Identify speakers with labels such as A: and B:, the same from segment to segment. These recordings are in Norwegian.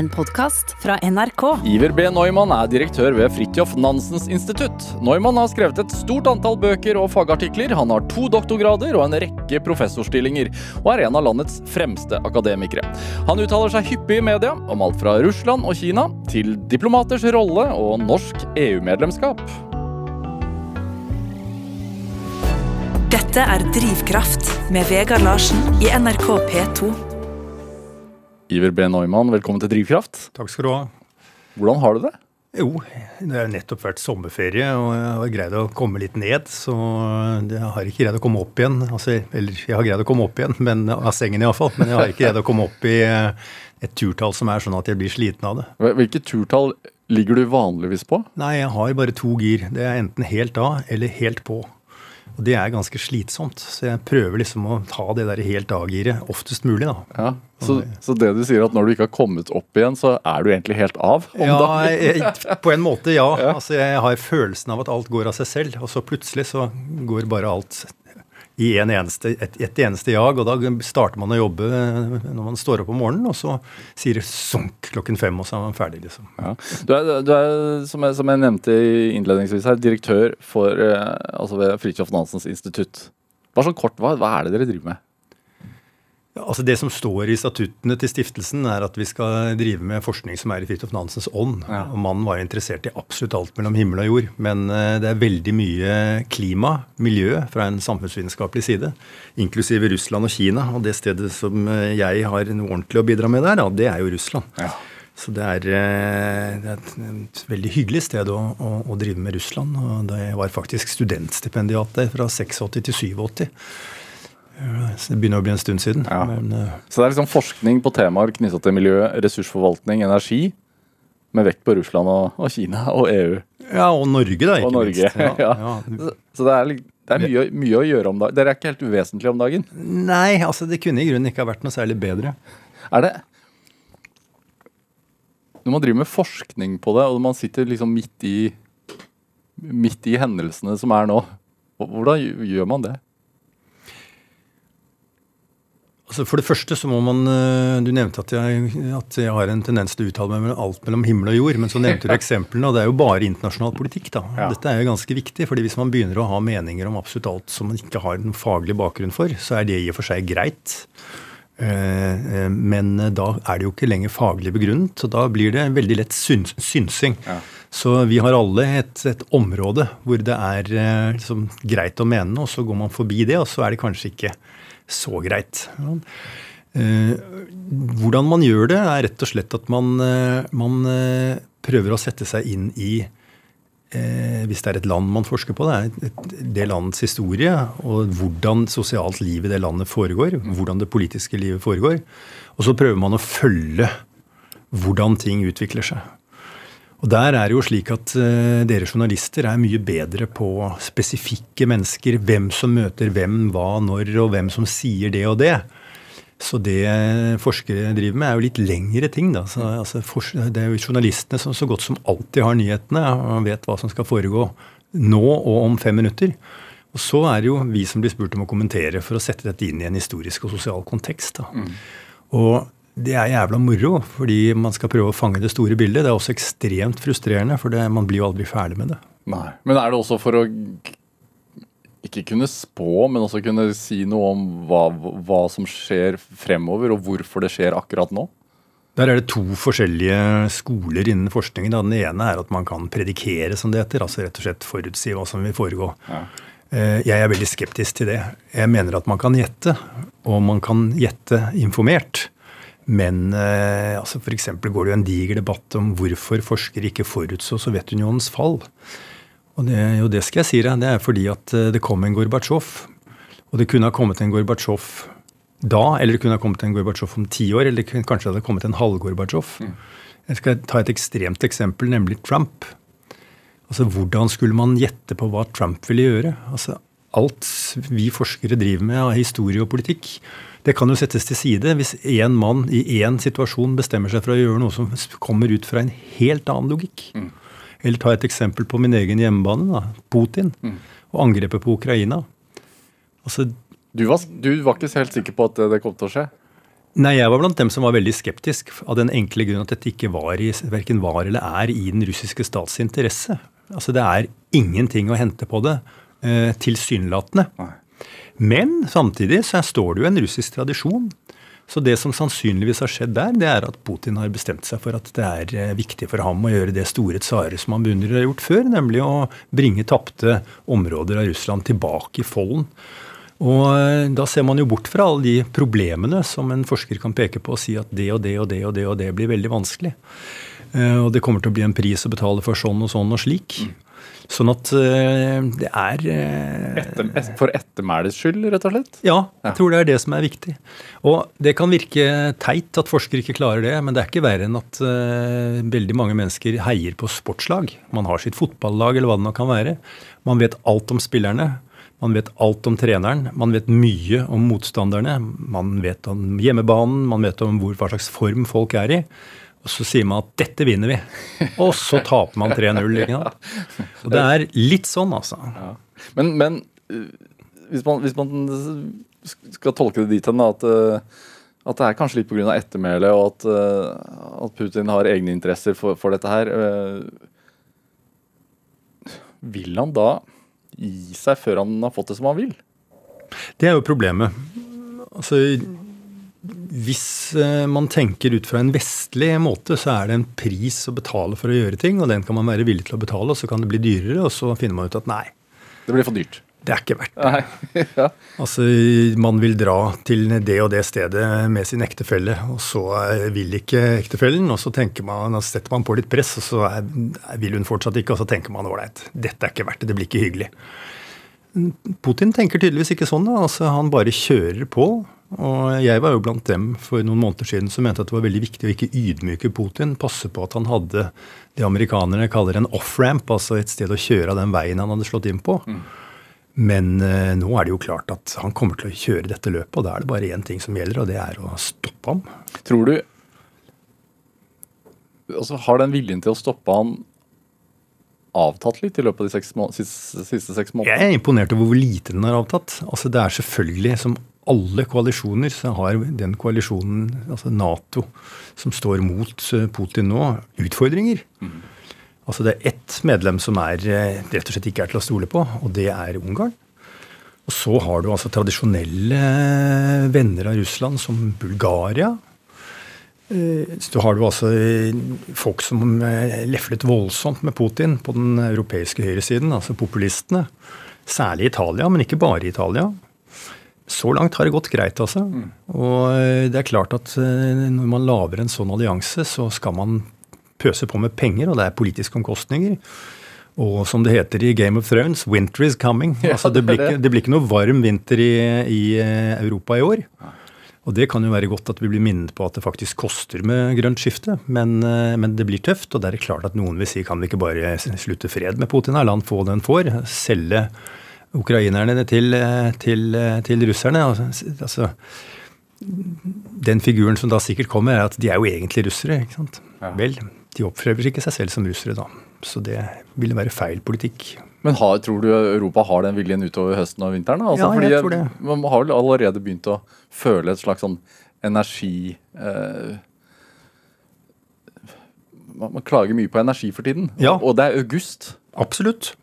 A: en podkast fra NRK.
B: Iver B. Neumann er direktør ved Fridtjof Nansens institutt. Neumann har skrevet et stort antall bøker og fagartikler. Han har to doktorgrader og en rekke professorstillinger, og er en av landets fremste akademikere. Han uttaler seg hyppig i media om alt fra Russland og Kina til diplomaters rolle og norsk EU-medlemskap.
A: Dette er Drivkraft med Vegard Larsen i NRK P2.
B: Iver B. Neumann, velkommen til Drivkraft.
C: Takk skal du ha.
B: Hvordan har du det?
C: Jo, det har nettopp vært sommerferie, og jeg har greid å komme litt ned. Så jeg har ikke greid å komme opp igjen. Altså, eller jeg har greid å komme opp igjen, men, av sengen iallfall. Men jeg har ikke greid å komme opp i eh, et turtall som er sånn at jeg blir sliten av det.
B: Hvilket turtall ligger du vanligvis på?
C: Nei, jeg har bare to gir. Det er enten helt av eller helt på. Og det er ganske slitsomt. Så jeg prøver liksom å ta det der helt av-giret oftest mulig, da.
B: Ja, så, så, det du sier at når du ikke har kommet opp igjen, så er du egentlig helt av?
C: ja, jeg, på en måte, ja. ja. Altså, jeg har følelsen av at alt går av seg selv, og så plutselig så går bare alt i en eneste, et, et, eneste jag. Og da starter man å jobbe når man står opp om morgenen, og så sier det sunk klokken fem, og så er man ferdig, liksom.
B: Ja. Du er, du er som, jeg, som, jeg, nevnte innledningsvis her, direktør for, eh, altså ved Fridtjof Nansens institutt. Bare sånn kort, hva, hva er det dere driver med?
C: Altså Det som står i statuttene til stiftelsen, er at vi skal drive med forskning som er i Fridtjof Nansens ånd. Ja. Og Mannen var jo interessert i absolutt alt mellom himmel og jord. Men eh, det er veldig mye klima, miljø, fra en samfunnsvitenskapelig side. Inklusive Russland og Kina. Og det stedet som eh, jeg har noe ordentlig å bidra med der, det er jo Russland. Ja. Så det er, eh, det er, et veldig hyggelig sted å, å, å drive med Russland. Og jeg var faktisk studentstipendiat der fra 86 til 87. Det begynner å bli en stund siden. Ja. Men, uh,
B: så det er liksom forskning på temaer knytta til miljø, ressursforvaltning, energi, med vekt på Russland og, og, Kina og EU.
C: Ja, og Norge, da, ikke
B: Norge, minst. Ja, ja. Så, så, det er, det er mye, mye, å gjøre om dagen. Dere er ikke helt uvesentlige om dagen?
C: Nei, altså det kunne i grunnen ikke ha vært noe særlig bedre.
B: Er det Når man driver med forskning på det, og man sitter liksom midt i, midt i hendelsene som er nå, hvordan gjør man det?
C: Altså for det første så må man eh, Du nevnte at jeg, at jeg, har en tendens til å uttale meg om alt mellom himmel og jord. Men så nevnte du eksemplene, og det er jo bare internasjonal politikk. da. Ja. Dette er jo ganske viktig. fordi hvis man begynner å ha meninger om absolutt alt som man ikke har noen faglig bakgrunn for, så er det i og for seg greit. Eh, eh, men da er det jo ikke lenger faglig begrunnet, og da blir det veldig lett syns, synsing. Ja. Så vi har alle et, et, område hvor det er liksom, greit å mene noe, og så går man forbi det, og så er det kanskje ikke så greit. Eh, hvordan man gjør det, er rett og slett at man, eh, man eh, prøver å sette seg inn i hvis det er et land man forsker på, det er det landets historie og hvordan sosialt liv i det landet foregår. Hvordan det politiske livet foregår. Og så prøver man å følge hvordan ting utvikler seg. Og Der er det jo slik at uh, dere journalister er mye bedre på spesifikke mennesker. Hvem som møter hvem, hva, når, og hvem som sier det og det. Så det forskere driver med, er jo litt lengre ting. da. Så, altså, det er jo journalistene som så godt som alltid har nyhetene og vet hva som skal foregå nå og om fem minutter. Og så er det jo vi som blir spurt om å kommentere for å sette dette inn i en historisk og sosial kontekst. da. Mm. Og det er jævla moro, fordi man skal prøve å fange det store bildet. Det er også ekstremt frustrerende, for det, man blir jo aldri ferdig med det.
B: Nei, Men er det også for å ikke kunne spå, men også kunne si noe om hva, hva som skjer fremover, og hvorfor det skjer akkurat nå?
C: Der er det to forskjellige skoler innen forskningen. Den ene er at man kan predikere, som det heter. Altså rett og slett forutsi hva som vil foregå. Ja. Eh, jeg er veldig skeptisk til det. Jeg mener at man kan gjette, og man kan gjette informert. Men eh, altså f.eks. går det jo en diger debatt om hvorfor forskere ikke forutså Sovjetunionens fall. Og det, jo, det skal jeg si deg. Det er fordi at eh, det kom en Gorbatsjov. Og det kunne ha kommet en Gorbatsjov da, eller det kunne ha kommet en Gorbatsjov om ti år, eller kanskje det hadde kommet en halv-Gorbatsjov. Mm. Jeg skal ta et ekstremt eksempel, nemlig Trump. Altså, Hvordan skulle man gjette på hva Trump ville gjøre? Altså, Alt vi forskere driver med av historie og politikk, det kan jo settes til side hvis én mann i én situasjon bestemmer seg for å gjøre noe som kommer ut fra en helt annen logikk. Mm. Eller ta et eksempel på min egen hjemmebane, da, Putin, mm. og angrepet på Ukraina.
B: Altså, du, var, du var ikke helt sikker på at det kom til å skje?
C: Nei, jeg var blant dem som var veldig skeptisk, av den enkle grunn at dette ikke var i, verken var eller er i den russiske stats interesse. Altså, Det er ingenting å hente på det, eh, tilsynelatende. Men samtidig så står det jo en russisk tradisjon. Så det som sannsynligvis har skjedd der, det er at Putin har bestemt seg for at det er eh, viktig for ham å gjøre det store tsare som han beundrer har gjort før, nemlig å bringe tapte områder av Russland tilbake i folden. Og eh, Da ser man jo bort fra alle de problemene som en forsker kan peke på og si at det og det og det og det og det blir veldig vanskelig. Eh, og det kommer til å bli en pris å betale for sånn og sånn og slik. Sånn at eh, det er
B: Etter, For ettermælets skyld, rett og slett?
C: Ja, jeg tror det er det som er viktig. Og det kan virke teit at forskere ikke klarer det, men det er ikke verre enn at veldig mange mennesker heier på sportslag. Man har sitt fotballag eller hva det nå kan være. Man vet alt om spillerne. Man vet alt om treneren, man vet mye om motstanderne. Man vet om hjemmebanen, man vet om hvor, hva slags form folk er i. Og så sier man at 'dette vinner vi', og så taper man 3-0. Og det er litt sånn, altså. Ja.
B: Men, men hvis, man, hvis, man, skal tolke det dit hen at, at det er kanskje litt pga. ettermælet, og at, at, Putin har egne interesser for, for dette her Vil han da gi seg før han har fått det som han vil?
C: Det er jo problemet. Altså, hvis eh, man tenker ut fra en vestlig måte, så er det en pris å betale for å gjøre ting, og den kan man være villig til å betale, og så kan det bli dyrere, og så finner man ut at nei.
B: Det blir for dyrt.
C: Det er ikke verdt det. ja. Altså, Man vil dra til det og det stedet med sin ektefelle, og så eh, vil ikke ektefellen. Og så man, og setter man på litt press, og så er, vil hun fortsatt ikke. Og så tenker man ålreit, dette er ikke verdt det, det blir ikke hyggelig. Putin tenker tydeligvis ikke sånn. da, altså Han bare kjører på. Og jeg var jo blant dem for noen måneder siden som mente at det var veldig viktig å ikke ydmyke Putin. Passe på at han hadde det amerikanerne kaller en off-ramp, altså et sted å kjøre av den veien han hadde slått inn på. Mm. Men eh, nå er det jo klart at han kommer til å kjøre dette løpet, og da er det bare én ting som gjelder, og det er å stoppe ham.
B: Tror du altså Har den viljen til å stoppe han avtatt litt i løpet av de seks siste, siste, seks månedene?
C: Jeg er imponert over hvor lite den har avtatt. Altså Det er selvfølgelig, som alle koalisjoner, så har den koalisjonen, altså Nato, som står mot eh, Putin nå, utfordringer. Mm. Altså Det er ett medlem som er, eh, rett og slett ikke er til å stole på, og det er Ungarn. Og så har du altså tradisjonelle eh, venner av Russland som Bulgaria. Eh, så har du altså folk som leflet voldsomt med Putin på den europeiske høyresiden, altså populistene. Særlig i Italia, men ikke bare i Italia. Så langt har det gått greit, altså. Mm. Og det er klart at når man lager en sånn allianse, så skal man pøse på med penger, og det er politiske omkostninger. Og som det heter i Game of Thrones, 'winter is coming'. Altså, det, blir ikke, det blir ikke noe varm vinter i, i, eh, Europa i år. Og det kan jo være godt at vi blir minnet på at det faktisk koster med grønt skifte. Men, eh, men det blir tøft, og det er klart at noen vil si kan vi ikke bare slutte fred med Putin? La han få det han får. Selge ukrainerne til, eh, til, til russerne. Altså, den figuren som da sikkert kommer, er at de er jo egentlig russere. ikke sant? Ja. Vel, de oppfører ikke seg selv som russere da. Så det ville være feil politikk.
B: Men har, tror du Europa har den viljen utover høsten og vinteren?
C: Altså, ja, jeg tror det.
B: Man har vel allerede begynt å føle et slags sånn energi eh, Man klager mye på energi for tiden, ja. og det er august.
C: Absolutt.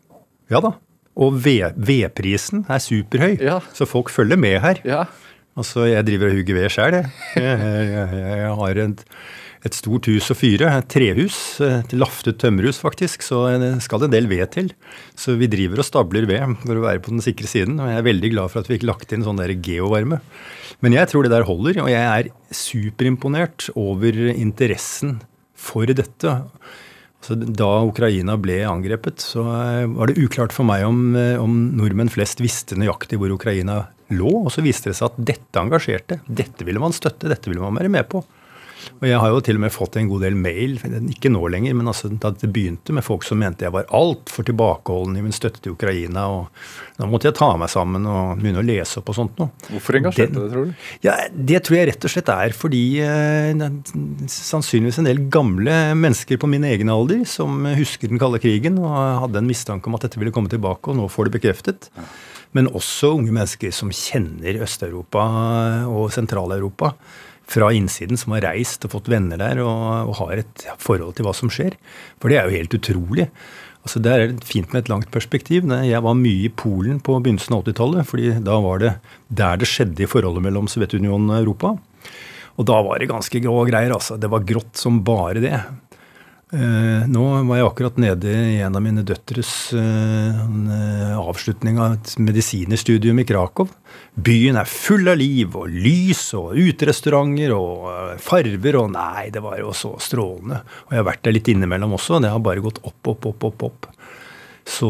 C: Ja da. Og vedprisen er superhøy, ja. så folk følger med her. Ja. Altså, jeg driver og hugger ved sjøl, jeg. Jeg, jeg. jeg, har et et stort hus å fyre. Et trehus. Et laftet tømmerhus, faktisk. Så det skal en del ved til. Så vi driver og stabler ved for å være på den sikre siden. Og jeg er veldig glad for at vi ikke lagt inn sånn der geovarme. Men jeg tror det der holder, og jeg er superimponert over interessen for dette. Så da Ukraina ble angrepet, så var det uklart for meg om, om nordmenn flest visste nøyaktig hvor Ukraina lå. Og så viste det seg at dette engasjerte. Dette ville man støtte, dette ville man være med på. Og jeg har jo til og med fått en god del mail, ikke nå lenger, men altså da det begynte med folk som mente jeg var altfor tilbakeholden i min støtte til Ukraina. og Da måtte jeg ta meg sammen og begynne å lese opp og sånt noe.
B: Hvorfor engasjerte det, tror du?
C: Ja, Det tror jeg rett og slett er fordi eh, sannsynligvis en del gamle mennesker på min egen alder som husker den kalde krigen og hadde en mistanke om at dette ville komme tilbake, og nå får det bekreftet. Men også unge mennesker som kjenner Øst-Europa og Sentral-Europa fra innsiden som har reist og fått venner der og, og har et forhold til hva som skjer. For det er jo helt utrolig. Altså Det er fint med et langt perspektiv. Jeg var mye i Polen på begynnelsen av 80-tallet. fordi da var det der det skjedde i forholdet mellom Sovjetunionen og Europa. Og da var det ganske grå greier. altså. Det var grått som bare det. Eh, nå var jeg akkurat nede i en av mine døtres eh, eh, avslutning av et medisinerstudium i Krakow. Byen er full av liv og lys og uterestauranter og farver og Nei, det var jo så strålende. Og jeg har vært der litt innimellom også. Det har bare gått opp, opp, opp, opp. opp. Så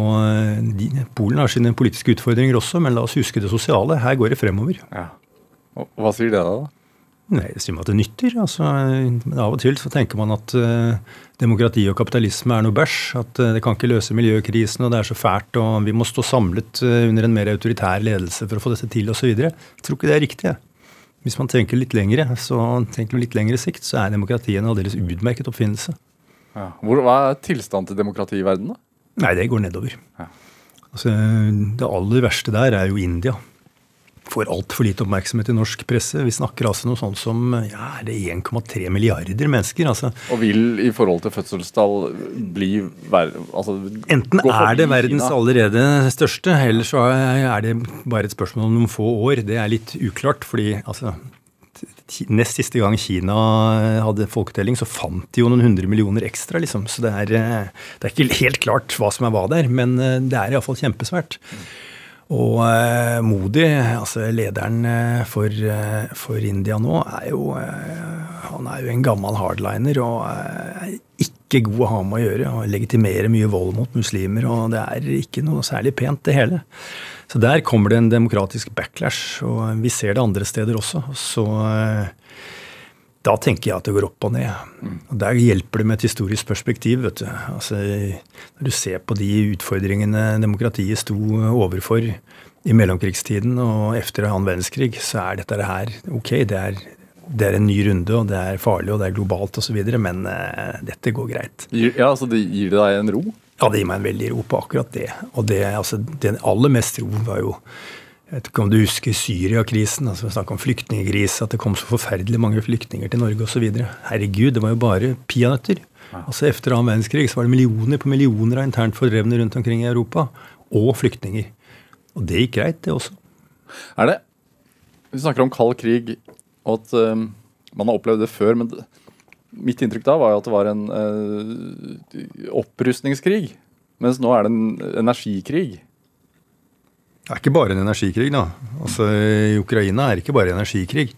C: de, Polen har sine politiske utfordringer også, men la oss huske det sosiale. Her går det fremover. Ja.
B: Hva sier det da?
C: Nei, det sier meg at det nytter. Altså, av og til så tenker man at uh, demokrati og kapitalisme er noe bæsj. At uh, det kan ikke løse miljøkrisen, og det er så fælt, og vi må stå samlet uh, under en mer autoritær ledelse for å få dette til, osv. Jeg tror ikke det er riktig. Hvis man tenker litt lengre, så tenker man litt lengre sikt, så er demokratiet en aldeles utmerket oppfinnelse.
B: Ja. Hvor, hva er tilstanden til demokrati i verden, da?
C: Nei, det går nedover. Ja. Altså, det aller verste der er jo India får altfor lite oppmerksomhet i norsk presse. Vi snakker altså noe sånt som ja, er det 1,3 milliarder mennesker. Altså.
B: Og vil i forhold til fødselstall bli altså,
C: Enten er det verdens Kina. allerede største, eller så er det bare et spørsmål om noen få år. Det er litt uklart, fordi altså Nest siste gang Kina hadde folketelling, så fant de jo noen hundre millioner ekstra. liksom. Så det er, det er ikke helt klart hva som er hva der, men det er iallfall kjempesvært. Mm. Og eh, Modi, altså lederen eh, for, eh, for, India nå, er jo, eh, han er jo en gammel hardliner og er ikke god å ha med å gjøre. og Legitimerer mye vold mot muslimer, og det er ikke noe særlig pent, det hele. Så der kommer det en demokratisk backlash, og vi ser det andre steder også. Så eh, da tenker jeg at det går opp og ned. Og Der hjelper det med et historisk perspektiv. vet du. Altså, når du ser på de utfordringene demokratiet sto overfor i mellomkrigstiden og etter annen verdenskrig, så er dette her ok. Det er, det er, en ny runde, og det er farlig, og det er globalt osv., men uh, dette går greit.
B: Ja, Så det Gir det deg en ro?
C: Ja, det gir meg en veldig ro på akkurat det. Og det, altså, den aller mest ro var jo jeg vet ikke om du husker Syria-krisen, altså snakk om flyktningkrise, at det kom så forferdelig mange flyktninger til Norge osv. Herregud, det var jo bare peanøtter. Altså Etter annen verdenskrig så var det millioner på millioner av internt fordrevne rundt omkring i Europa. Og flyktninger. Og det gikk greit, det også.
B: Er det Vi snakker om kald krig, og at uh, man har opplevd det før. Men det, mitt inntrykk da var jo at det var en uh, opprustningskrig. Mens nå er det en energikrig.
C: Det er ikke bare en energikrig, da. Altså, I Ukraina er det ikke bare energikrig.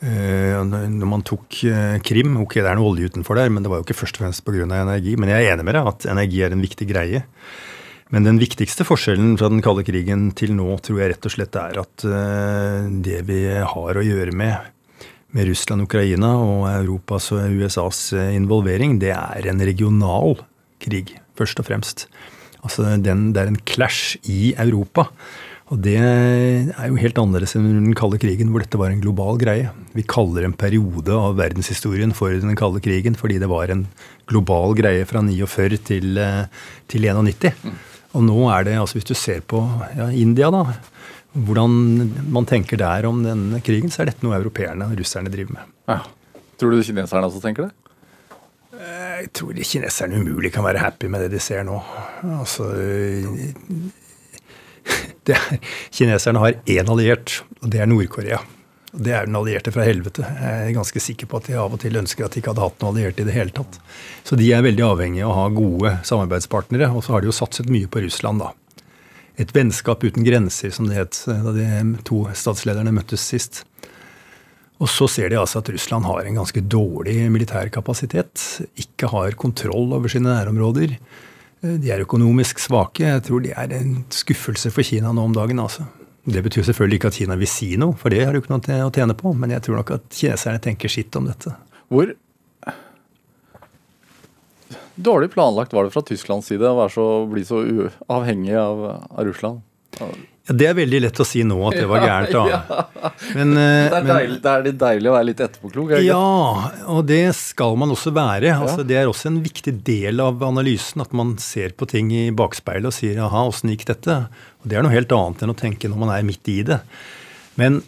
C: Eh, når man tok eh, Krim Ok, det er noe olje utenfor der, men det var jo ikke først og fremst pga. energi. Men jeg er enig med deg at energi er en viktig greie. Men den viktigste forskjellen fra den kalde krigen til nå tror jeg rett og slett er at eh, det vi har å gjøre med med Russland, Ukraina og Europas og USAs involvering, det er en regional krig, først og fremst. Altså den, det er en clash i Europa. Og det er jo helt annerledes enn under den kalde krigen, hvor dette var en global greie. Vi kaller en periode av verdenshistorien for den kalde krigen fordi det var en global greie fra 49 til, eh, til 91. Og nå er det, altså hvis du ser på ja, India, da, hvordan man tenker der om denne krigen, så er dette noe europeerne og russerne driver med. Ja.
B: Tror du kineserne også tenker det?
C: Jeg tror de kineserne umulig kan være happy med det de ser nå. Altså er, Kineserne har én alliert, og det er Nord-Korea. Det er den allierte fra helvete. Jeg er ganske sikker på at de av og til ønsker at de ikke hadde hatt noen allierte i det hele tatt. Så de er veldig avhengige av å ha gode samarbeidspartnere, og så har de jo satset mye på Russland, da. Et vennskap uten grenser, som det het da de to statslederne møttes sist. Og så ser de altså at Russland har en ganske dårlig militær kapasitet. Ikke har kontroll over sine nærområder. De er økonomisk svake. Jeg tror de er en skuffelse for Kina nå om dagen. altså. Det betyr selvfølgelig ikke at Kina vil si noe, for det har du ikke noe å tjene på. Men jeg tror nok at kineserne tenker sitt om dette.
B: Hvor dårlig planlagt var det fra Tysklands side å så, bli så avhengig av, av Russland?
C: Det er veldig lett å si nå at det var gærent. da. Ja.
B: Men, det, er deilig, det er litt deilig å være litt etterpåklok?
C: Ja, og det skal man også være. Altså, det er også en viktig del av analysen at man ser på ting i bakspeilet og sier 'aha, åssen gikk dette? Og Det er noe helt annet enn å tenke når man er midt i det. Men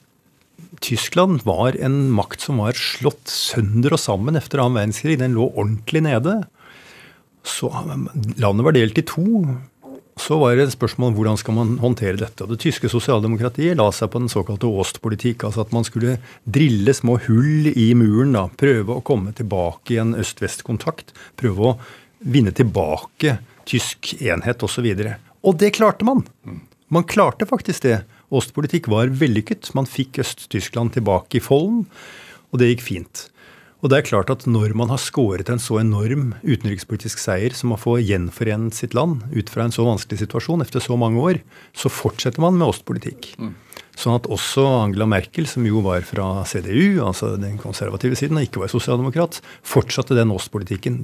C: Tyskland var en makt som var slått sønder og sammen etter annen verdenskrig. Den lå ordentlig nede. Så Landet var delt i to. Så var det et spørsmål om hvordan skal man håndtere dette. Det tyske sosialdemokratiet la seg på den såkalte Ost-politikk. Altså at man skulle drille små hull i muren. da, Prøve å komme tilbake i en øst-vest-kontakt. Prøve å vinne tilbake tysk enhet osv. Og, så og det klarte man. Man klarte faktisk det. Ostpolitikk var vellykket. Man fikk Øst-Tyskland tilbake i folden, og det gikk fint. Og det er klart at når man har skåret en så enorm utenrikspolitisk seier som å få gjenforent sitt land ut fra en så vanskelig situasjon etter så mange år, så fortsetter man med ostpolitikk. Mm. Sånn at også Angela Merkel, som jo var fra CDU, altså den konservative siden, og ikke var sosialdemokrat, fortsatte den ostpolitikken.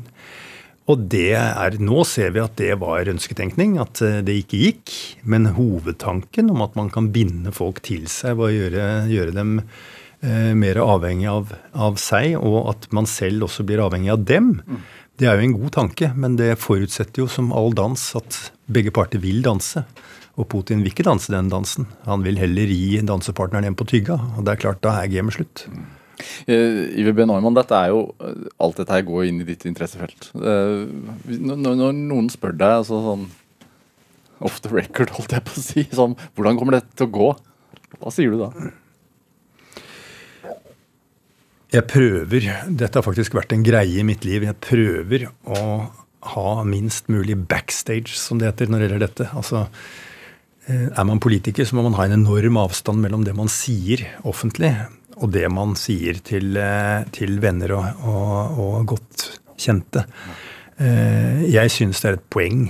C: Og det er, nå ser vi at det var ønsketenkning, at eh, det ikke gikk. Men hovedtanken om at man kan binde folk til seg ved å gjøre, gjøre dem mer avhengig av, av, seg, og at man selv også blir avhengig av dem, det er jo en god tanke. Men det forutsetter jo som all dans at begge parter vil danse. Og Putin vil ikke danse den dansen. Han vil heller gi dansepartneren en på tygga. Og det er klart, da er gamet slutt. IVB
B: Uh, Neumann, dette er jo, eh, alt dette her går inn i ditt interessefelt. Når, noen spør deg altså sånn Off the record, holdt jeg på å si. Sånn, hvordan kommer dette til å gå? Hva sier du da?
C: Jeg prøver Dette har faktisk vært en greie i mitt liv. Jeg prøver å ha minst mulig backstage, som det heter når det gjelder dette. Altså, er man politiker, så må man ha en enorm avstand mellom det man sier offentlig, og det man sier til, eh, til venner og, og, og, godt kjente. Eh, jeg syns det er et poeng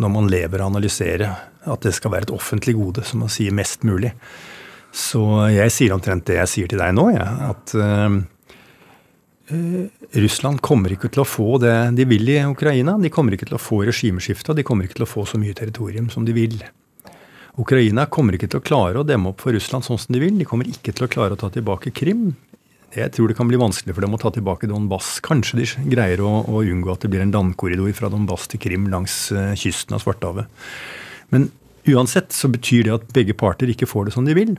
C: når man lever og analyserer, at det skal være et offentlig gode, som man sier mest mulig. Så jeg sier omtrent det jeg sier til deg nå, ja, at Russland kommer ikke til å få det de vil i Ukraina. De kommer ikke til å få regimeskifte, og de kommer ikke til å få så mye territorium som de vil. Ukraina kommer ikke til å klare å demme opp for Russland sånn som de vil. De kommer ikke til å klare å ta tilbake Krim. Jeg tror det kan bli vanskelig for dem å ta tilbake Donbass. Kanskje de greier å, å unngå at det blir en landkorridor fra Donbass til Krim langs uh, kysten av Svartehavet. Men uansett så betyr det at begge parter ikke får det som de vil.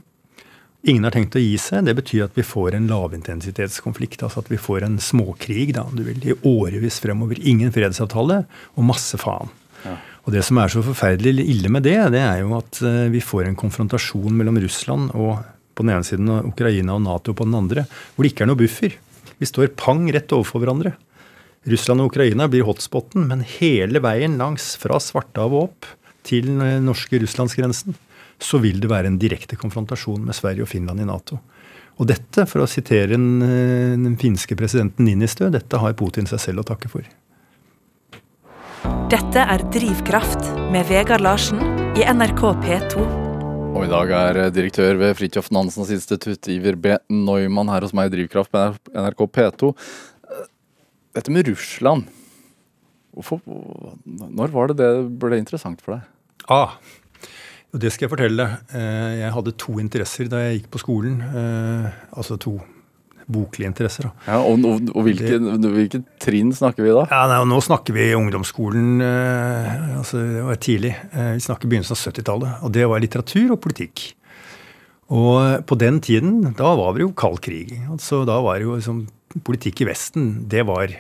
C: Ingen har tenkt å gi seg. Det betyr at vi får en lavintensitetskonflikt. Altså at vi får en småkrig da, du vil, i årevis fremover. Ingen fredsavtale og masse faen. Ja. Og Det som er så forferdelig ille med det, det er jo at eh, vi får en konfrontasjon mellom Russland og på den ene siden Ukraina og Nato på den andre, hvor det ikke er noe buffer. Vi står pang rett overfor hverandre. Russland og Ukraina blir hotspoten, men hele veien langs fra Svartehavet opp til norske russlandsgrensen, så vil det være en direkte konfrontasjon med Sverige og Finland i Nato. Og dette, for å sitere den, eh, den finske presidenten Ninistø, dette har Putin seg selv å takke for.
A: Dette er Drivkraft med Vegard Larsen i NRK P2.
B: Og i dag er direktør ved Fridtjof Nansens institutt, Iver B. Neumann, her hos meg i Drivkraft med NRK P2. Dette med Russland. Hvorfor, når var det det ble interessant for deg?
C: Ah, det skal jeg fortelle. Eh, jeg hadde to interesser da jeg gikk på skolen. Eh, altså to boklige interesser.
B: Ja, og, og, og hvilke, det, hvilke, trinn snakker vi da?
C: Ja, nei, Nå snakker vi ungdomsskolen eh, altså det var tidlig. Vi snakker begynnelsen av 70-tallet. Og det var litteratur og politikk. Og på den tiden, da var det jo kald krig. Altså, da var det jo liksom, Politikk i Vesten, det var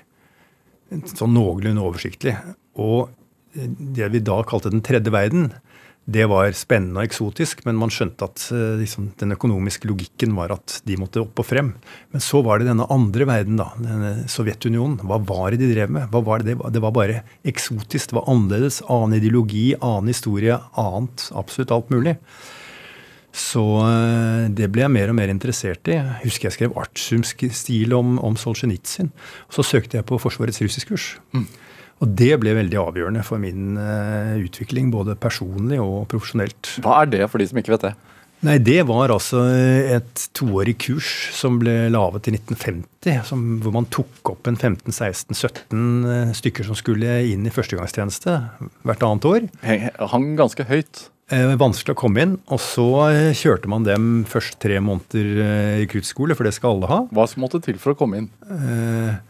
C: sånn noenlunde oversiktlig. Og det vi da kalte den tredje verden, det var spennende og eksotisk, men man skjønte at eh, liksom, den økonomiske logikken var at de måtte opp og frem. Men så var det denne andre verden, da. Denne Sovjetunionen. Hva var det de drev med? Hva var det? det var bare eksotisk. Det var annerledes. Annen ideologi, annen historie, annet. Absolutt alt mulig. Så eh, det ble jeg mer og mer interessert i. Jeg husker jeg skrev artsumsk stil om, om Solzjenitsyn. Og så søkte jeg på Forsvarets russiskurs. Mm. Og det ble veldig avgjørende for min uh, utvikling, både personlig og profesjonelt.
B: Hva er det for de som ikke vet det?
C: Nei, Det var altså et toårig kurs som ble laget i 1950. Som, hvor man tok opp en 15-16-17 eh, stykker som skulle inn i førstegangstjeneste hvert annet år.
B: Hang ganske høyt?
C: Eh, vanskelig å komme inn. Og så eh, kjørte man dem først tre måneder i rekruttskole, for det skal alle ha.
B: Hva som måtte til for å komme inn? Eh,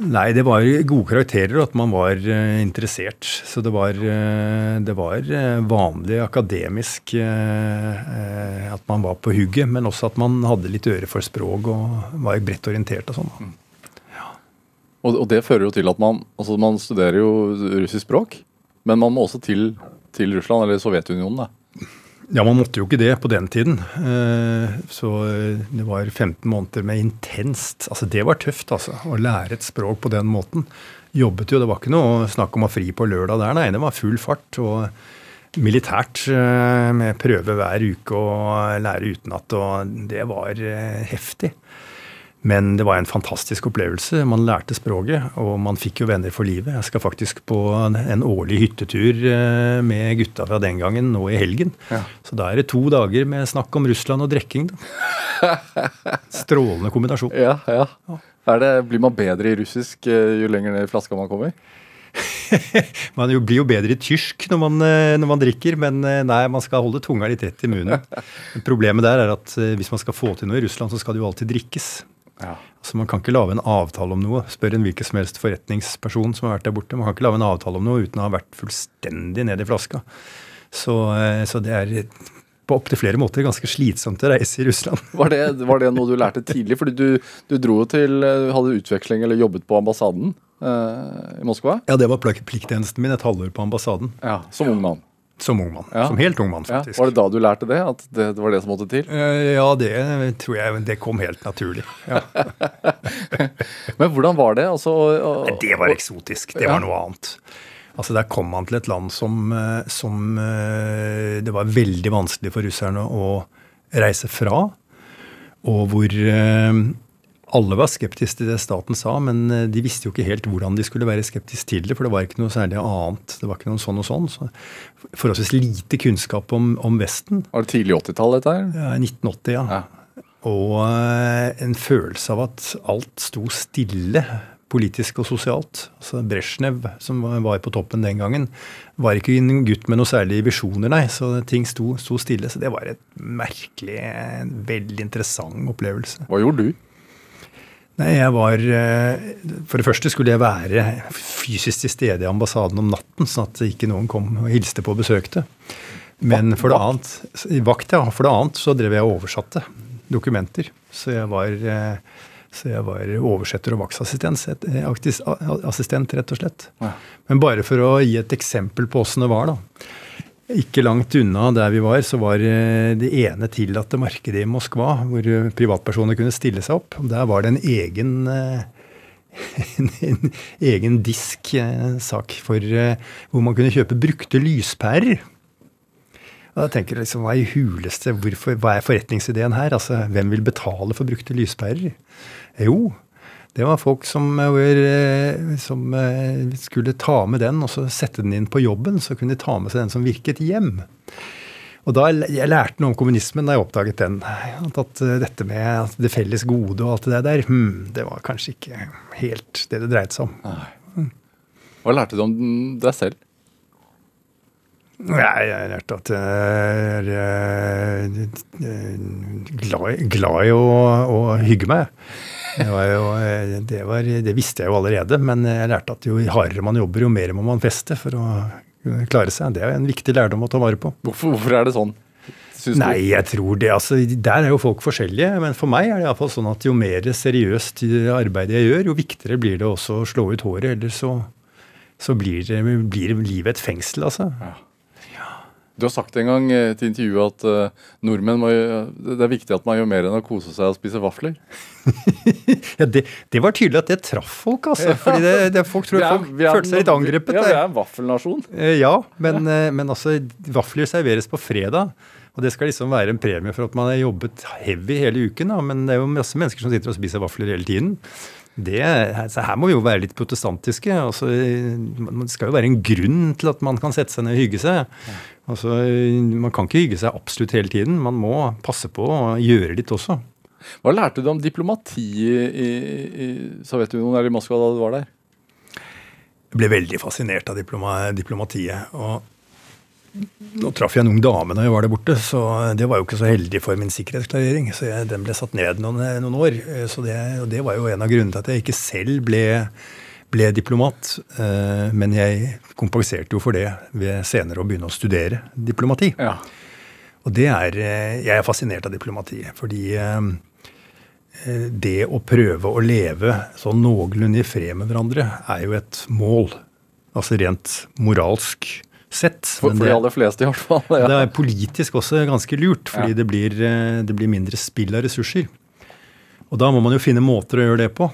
C: Nei, det var gode karakterer og at man var uh, interessert. Så det var, uh, det var uh, vanlig akademisk at man var på hugget, men også at man hadde litt øre for språk og var bredt orientert og sånn. Mm.
B: Ja. Og, og, det fører jo til at man altså man studerer jo russisk språk, men man må også til, til Russland, eller Sovjetunionen, da.
C: Ja, man måtte jo ikke det på den tiden. Eh, så eh, det var 15 måneder med intenst Altså, det var tøft, altså. Å lære et språk på den måten. Jobbet jo, det var ikke noe snakk om å fri på lørdag der, nei. Det var full fart. Og militært eh, med prøve hver uke og lære utenat, og det var heftig. Men det var en fantastisk opplevelse. Man lærte språket, og man fikk jo venner for livet. Jeg skal faktisk på en årlig hyttetur eh, med gutta fra den gangen nå i helgen. Ja. Så da er det to dager med snakk om Russland og drikking. Strålende kombinasjon.
B: Ja, ja. Det, blir man bedre i russisk eh, jo lenger ned i flaska man kommer?
C: man blir jo bedre i tysk når man, eh, når man, drikker, men nei, man skal holde tunga litt rett i munnen. Problemet der er at hvis man skal få til noe i Russland, så skal det jo alltid drikkes. Ja. Altså Man kan ikke lage en avtale om noe. Spør en hvilken som helst forretningsperson som har vært der borte. Man kan ikke lage en avtale om noe uten å ha vært fullstendig ned i flaska. Så, eh, så det er på opptil flere måter ganske slitsomt å reise i Russland.
B: Var det, var det noe du lærte tidlig? Fordi du, du dro til eh, Hadde utveksling eller jobbet på ambassaden eh, i Moskva?
C: Ja, det var plikttjenesten min et halvår på ambassaden.
B: Ja, Som ung mann?
C: Som ung mann. Ja. Som helt ung mann, faktisk.
B: Ja. Var det da du lærte det? At det, det, var det som måtte til?
C: Eh, ja, det tror jeg det kom helt naturlig. Ja.
B: Men hvordan var det? Altså,
C: og, og, det var eksotisk. Det var noe annet. Altså Der kom man til et land som, eh, som eh, det var veldig vanskelig for russerne å reise fra. Og hvor alle var skeptiske til det staten sa, men eh, de visste jo ikke helt hvordan de skulle være skeptiske til det, for det var ikke noe særlig annet. Det var ikke noe sånn og sånn. Så forholdsvis lite kunnskap om, om Vesten.
B: Var det tidlig 80-tall, dette her?
C: Ja, 1980, ja. ja. Og uh, en følelse av at alt sto stille politisk og sosialt. Altså Brezjnev, som var på toppen den gangen, var ikke en gutt med noe særlig visjoner, nei. Så ting sto, sto stille. Så det var et merkelig, en veldig interessant opplevelse.
B: Hva gjorde du?
C: Nei, jeg var eh, For det første skulle jeg være fysisk til stede i ambassaden om natten, sånn at ikke noen kom og hilste på og besøkte. Men for det annet, vakt, ja. For det annet så drev jeg og oversatte dokumenter. Så jeg var, eh, så jeg var oversetter og vaktassistent, rett og slett. Men bare for å gi et eksempel på åssen det var, da. Ikke langt unna der vi var, så var eh, det ene tillatte markedet i Moskva, hvor eh, privatpersoner kunne stille seg opp. Der var det en egen, eh, en, en egen disk-sak hvor man kunne kjøpe brukte lyspærer. Og da tenker jeg liksom, Hva i huleste, hvorfor, hva er forretningsideen her? Altså, Hvem vil betale for brukte lyspærer? Jo, det var folk som, eh, som, eh, skulle ta med den og så sette den inn på jobben. Så kunne de ta med seg den som virket hjem. Og da, Jeg lærte noe om kommunismen da jeg oppdaget den. At eh, dette med det felles gode og alt det der, hmm, det var kanskje ikke helt det det dreide seg om. Nei.
B: Hva lærte du om deg selv?
C: Nei, jeg lærte at jeg er glad, glad i å, å hygge meg. Det, jo, det, var, det, visste jeg jo allerede, men jeg lærte at jo hardere man jobber, jo mer må man feste for å klare seg. Det er en viktig lærdom å ta vare på.
B: Hvorfor, hvorfor er det sånn?
C: Nei, jeg tror det, altså, Der er jo folk forskjellige. Men for meg er det iallfall sånn at jo mer seriøst arbeid jeg gjør, jo viktigere blir det også å slå ut håret. Ellers så, så blir, det, blir, livet et fengsel, altså. Ja.
B: Du har sagt en gang eh, til intervjuet at uh, nordmenn må, det er viktig at man gjør mer enn å kose seg og spise vafler.
C: ja, det, det, var tydelig at det traff folk, altså. fordi det, det, folk tror er, folk følte seg litt angrepet.
B: Ja, vi er en vaffelnasjon.
C: Ja, men, men altså, vafler serveres på fredag. Og det skal liksom være en premie for at man har jobbet heavy hele uken. Da. Men det er jo masse mennesker som sitter og spiser vafler hele tiden. Det, altså her må vi jo være litt protestantiske. Altså, det skal jo være en grunn til at man kan sette seg ned og hygge seg. Altså, man kan ikke hygge seg absolutt hele tiden. Man må passe på å gjøre litt også.
B: Hva lærte du om diplomati i, i Sovjetunionen eller i Moskva da du var der?
C: Jeg ble veldig fascinert av diploma, diplomatiet. Og nå traff jeg en ung dame da jeg var der borte, så det var jo ikke så heldig for min sikkerhetsklarering. Så jeg, den ble satt ned noen, noen år. Så det, og det var jo en av grunnene til at jeg ikke selv ble, ble diplomat. Eh, men jeg kompenserte jo for det ved senere å begynne å studere diplomati.
B: Ja.
C: Og det er eh, Jeg er fascinert av diplomati. Fordi eh, det å prøve å leve sånn noenlunde i fred med hverandre er jo et mål. Altså rent moralsk sett.
B: For, for de aller fleste, i hvert fall.
C: Ja. Det er politisk også ganske lurt, fordi ja. det, blir, det, blir, mindre spill av ressurser. Og da må man jo finne måter å gjøre det på.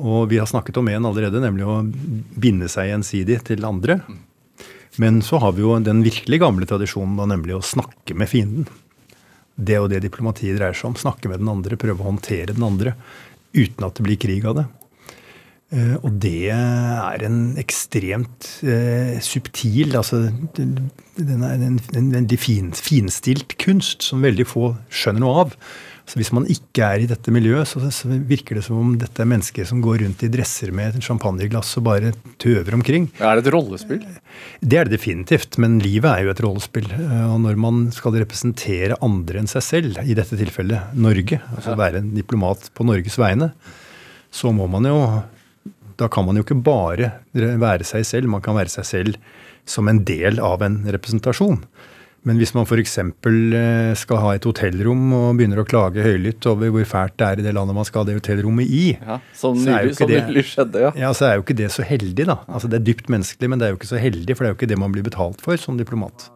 C: Og vi har snakket om en allerede, nemlig å binde seg gjensidig til andre. Men så har vi jo den virkelig gamle tradisjonen, da, nemlig å snakke med fienden. Det og det diplomatiet dreier seg om. Snakke med den andre, prøve å håndtere den andre uten at det blir krig av det. Uh, og det er en ekstremt uh, subtil altså Den er en, en en, en finstilt kunst som veldig få skjønner noe av. Så Hvis man ikke er i dette miljøet, så, så, virker det som om dette er mennesker som går rundt i dresser med et champagneglass og bare tøver omkring.
B: Er det et rollespill?
C: Det er det definitivt, men livet er jo et rollespill. Uh, og når man skal representere andre enn seg selv, i dette tilfellet Norge, altså være en diplomat på Norges vegne, så må man jo da kan man jo ikke bare være seg selv, man kan være seg selv som en del av en representasjon. Men hvis man f.eks. Eh, skal ha et hotellrom og begynner å klage høylytt over hvor fælt det er i det landet man skal ha det hotellrommet i,
B: ja, som nylig, som nylig skjedde, ja.
C: ja. Så er jo ikke det så heldig, da. Altså Det er dypt menneskelig, men det er jo ikke så heldig, for det er jo ikke det man blir betalt for som diplomat.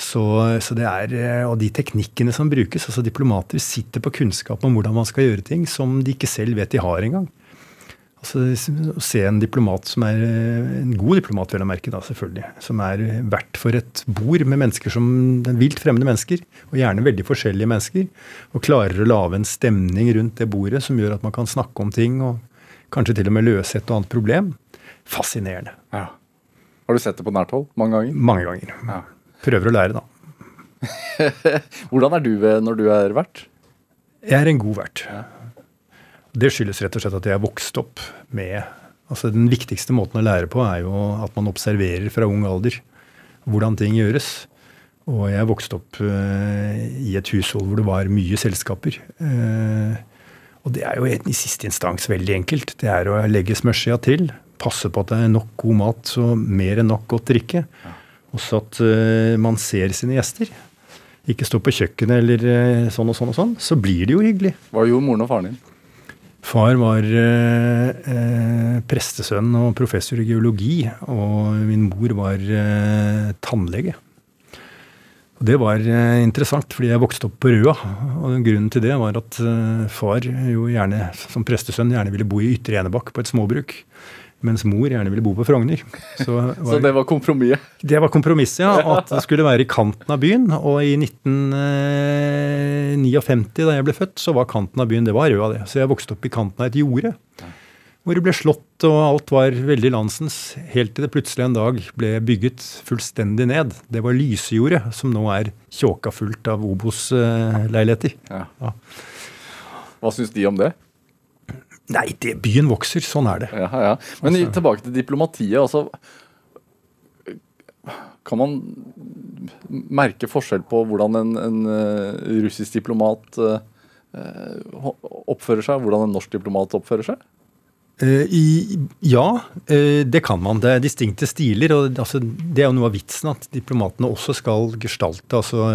C: Så, så det er, eh, Og de teknikkene som brukes altså Diplomater sitter på kunnskap om hvordan man skal gjøre ting som de ikke selv vet de har engang. Altså, Å se en diplomat som er en god diplomat, vil jeg merke, da, selvfølgelig. Som er verdt for et bord med mennesker som vilt fremmede mennesker. Og gjerne veldig forskjellige mennesker. Og klarer å lage en stemning rundt det bordet som gjør at man kan snakke om ting og kanskje til og med løse et og annet problem. Fascinerende.
B: Ja. Har du sett det på nært hold mange ganger?
C: Mange ganger. Ja. Prøver å lære, da.
B: Hvordan er du når du er vert?
C: Jeg er en god vert. Ja. Det skyldes rett og slett at jeg er vokst opp med altså Den viktigste måten å lære på er jo at man observerer fra ung alder hvordan ting gjøres. Og jeg vokste opp uh, i et hushold hvor det var mye selskaper. Uh, og det er jo i siste instans veldig enkelt. Det er å legge smørskjea til, passe på at det er nok god mat og mer enn nok godt drikke. Og så at uh, man ser sine gjester. Ikke stå på kjøkkenet eller sånn og sånn og sånn. Så blir det jo hyggelig.
B: Hva gjorde moren og faren din?
C: Far var eh, eh, prestesønn og professor i geologi, og min mor var eh, tannlege. Og Det var eh, interessant, fordi jeg vokste opp på Røa. og Grunnen til det var at eh, far jo gjerne, som prestesønn gjerne ville bo i Ytre Enebakk på et småbruk. Mens mor gjerne ville bo på Frogner.
B: Så, var, så det var kompromisset?
C: Det var kompromisset, ja. At det skulle være i kanten av byen. Og i 1959, da jeg ble født, så var kanten av byen det var Røa, det. Så jeg vokste opp i kanten av et jorde. Hvor det ble slått, og alt var veldig landsens. Helt til det plutselig en dag ble bygget fullstendig ned. Det var Lysejordet, som nå er tjåka fullt av Obos-leiligheter. Ja. Ja.
B: Hva syns de om det?
C: Nei, det, byen vokser. Sånn er det.
B: Ja, ja. Men altså. tilbake til diplomatiet. altså Kan man merke forskjell på hvordan en, en uh, russisk diplomat uh, oppfører seg, hvordan en norsk diplomat oppfører seg?
C: Uh, i, ja, uh, det kan man. Det er distinkte stiler. og altså, Det er jo noe av vitsen at diplomatene også skal gestalte, altså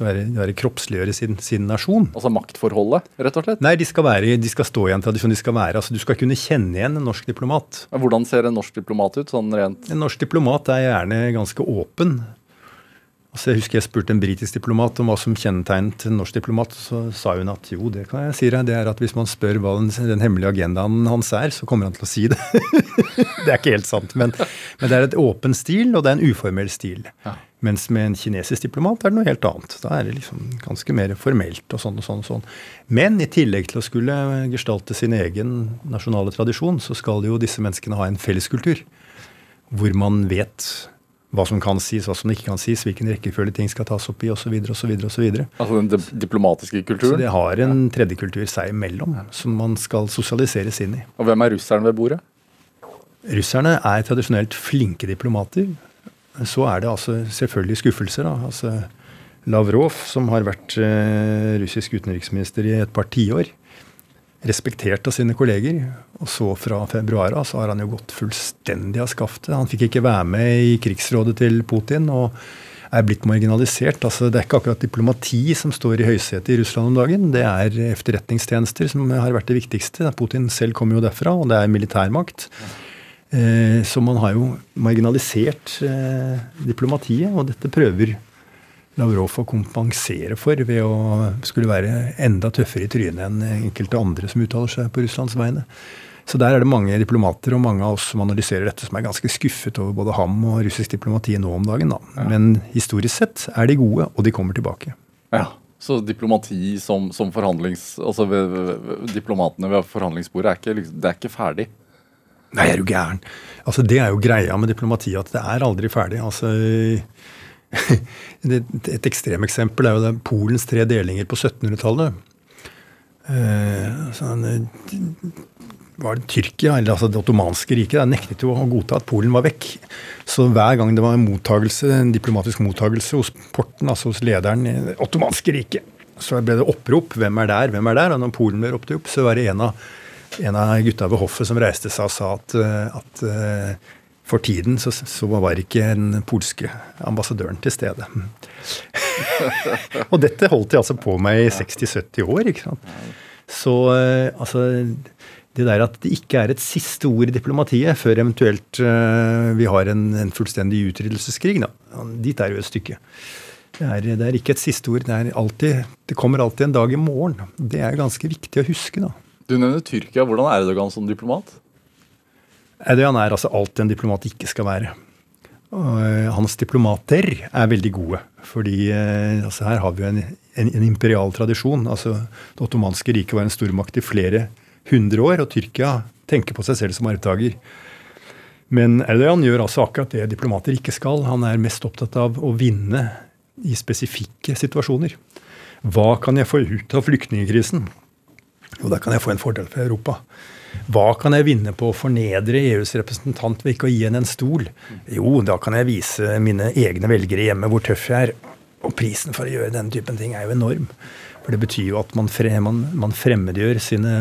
C: være, være kroppsliggjøre sin, sin, nasjon.
B: Altså maktforholdet, rett og slett?
C: Nei, de skal, være, de skal stå i en tradisjon. de skal være, altså Du skal kunne kjenne igjen en norsk diplomat.
B: Hvordan ser en norsk diplomat ut? sånn rent?
C: En norsk diplomat er gjerne ganske åpen. Altså jeg husker jeg spurte en britisk diplomat om hva som kjennetegnet en norsk diplomat. Så sa hun at jo, det kan jeg si deg. Det er at hvis man spør hva den, den hemmelige agendaen hans er, så kommer han til å si det. det er ikke helt sant. Men, men, det er et åpen stil, og det er en uformell stil. Ja. Mens med en kinesisk diplomat er det noe helt annet. Da er det liksom ganske mer formelt og sånn og sånn. og sånn. Men i tillegg til å skulle gestalte sin egen nasjonale tradisjon, så skal jo disse menneskene ha en felleskultur. Hvor man vet hva som kan sies, hva som ikke kan sies, hvilken rekkefølge ting skal tas opp i osv. osv.
B: Altså den diplomatiske kulturen?
C: Så Det har en tredje kultur seg imellom som man skal sosialiseres inn i.
B: Og hvem er russeren ved bordet?
C: Russerne er tradisjonelt flinke diplomater. så er det altså selvfølgelig skuffelser. da, altså Lavrov, som har vært eh, russisk utenriksminister i et par tiår, respektert av sine kolleger. Og så fra februar av så har han jo gått fullstendig av skaftet. Han fikk ikke være med i krigsrådet til Putin og er blitt marginalisert. Altså, det er ikke akkurat diplomati som står i høysetet i Russland om dagen. Det er efterretningstjenester som har vært det viktigste. Putin selv kommer jo derfra, og det er militærmakt. Eh, så man har jo marginalisert eh, diplomatiet, og dette prøver Lavrov å kompensere for ved å skulle være enda tøffere i trynet enn enkelte andre som uttaler seg på Russlands vegne. Så der er det mange diplomater og mange av oss som analyserer dette, som er ganske skuffet over både ham og russisk diplomati nå om dagen. Da. Ja. Men historisk sett er de gode, og de kommer tilbake.
B: Ja, Så diplomati som, som forhandlings... Altså ved, ved, diplomatene ved forhandlingsbordet er ikke, liksom, det er ikke ferdig?
C: Nei, er du gæren. Altså, Det er jo greia med diplomati, at det er aldri ferdig. Altså, et ekstremeksempel er jo det Polens tre delinger på 1700-tallet. Eh, var det Tyrkia, eller altså det ottomanske riket, nektet jo å godta at Polen var vekk. Så hver gang det var en, mottagelse, en diplomatisk mottagelse hos porten, altså hos lederen i det ottomanske riket, så ble det opprop. Hvem er der? Hvem er der? Og når Polen ble ropt opp, så var det en av, en av gutta ved hoffet som reiste seg og sa at, at eh, for tiden så, så var ikke den polske ambassadøren til stede. og dette holdt de altså på med i 60-70 år. ikke sant? Så eh, altså det der at det ikke er et siste ord i diplomatiet før eventuelt uh, vi har en, en fullstendig utryddelseskrig, da. Dit er jo et stykke. Det er, det er, ikke et siste ord. Det, er alltid, det kommer alltid en dag i morgen. Det er ganske viktig å huske, da.
B: Du nevner Tyrkia. Hvordan er Erdogan som diplomat?
C: Erdogan er altså alt en diplomat ikke skal være. Eh, hans diplomater er veldig gode. fordi eh, altså her har vi en, en, en, imperial tradisjon. altså Det ottomanske riket var en stormakt i flere hundre år, og Tyrkia tenker på seg selv som arvtaker. Men Erdogan gjør altså akkurat det diplomater ikke skal. Han er mest opptatt av å vinne i spesifikke situasjoner. Hva kan jeg få ut av flyktningkrisen? Jo, da kan jeg få en fordel for Europa. Hva kan jeg vinne på å fornedre EUs representant ved ikke å gi henne en stol? Jo, da kan jeg vise mine egne velgere hjemme hvor tøff jeg er. Og prisen for å gjøre denne typen ting er jo enorm. For det betyr jo at man, fremmedgjør sine,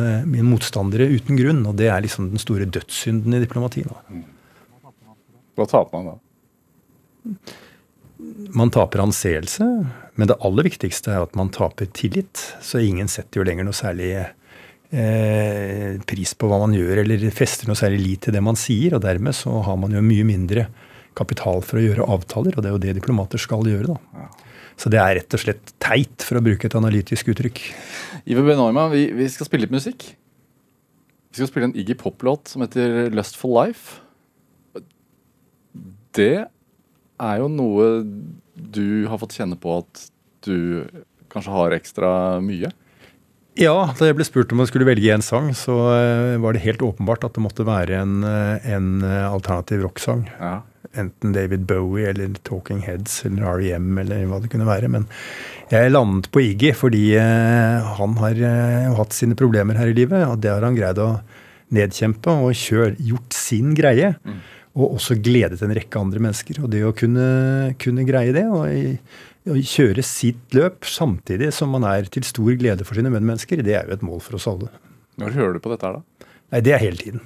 C: motstandere uten grunn. Og det er liksom den store dødssynden i diplomatiet.
B: Hva taper man da?
C: Man taper anseelse. Men det aller viktigste er at man taper tillit. Så ingen setter jo lenger noe særlig eh, pris på hva man gjør, eller fester noe særlig lit til det man sier. Og dermed så har man jo mye mindre kapital for å gjøre avtaler, og det er jo det diplomater skal gjøre. da. Så det er rett og slett teit, for å bruke et analytisk uttrykk.
B: Iver Benorma, vi, vi, skal spille litt musikk. Vi skal spille en Iggy Pop-låt som heter 'Lust for Life'. Det er jo noe du har fått kjenne på at du kanskje har ekstra mye?
C: Ja, da jeg ble spurt om jeg skulle velge en sang, så uh, var det helt åpenbart at det måtte være en, uh, en uh, alternativ rocksang. Ja. Enten David Bowie eller Talking Heads eller REM eller hva det kunne være. Men jeg landet på Iggy fordi han har hatt sine problemer her i livet. Og det har han greid å nedkjempe og kjør, gjort sin greie. Mm. Og også gledet en rekke andre mennesker. Og det å kunne, kunne greie det og kjøre sitt løp samtidig som man er til stor glede for sine medmennesker, det er jo et mål for oss alle.
B: Når hører du på dette her, da?
C: Nei, Det er hele tiden.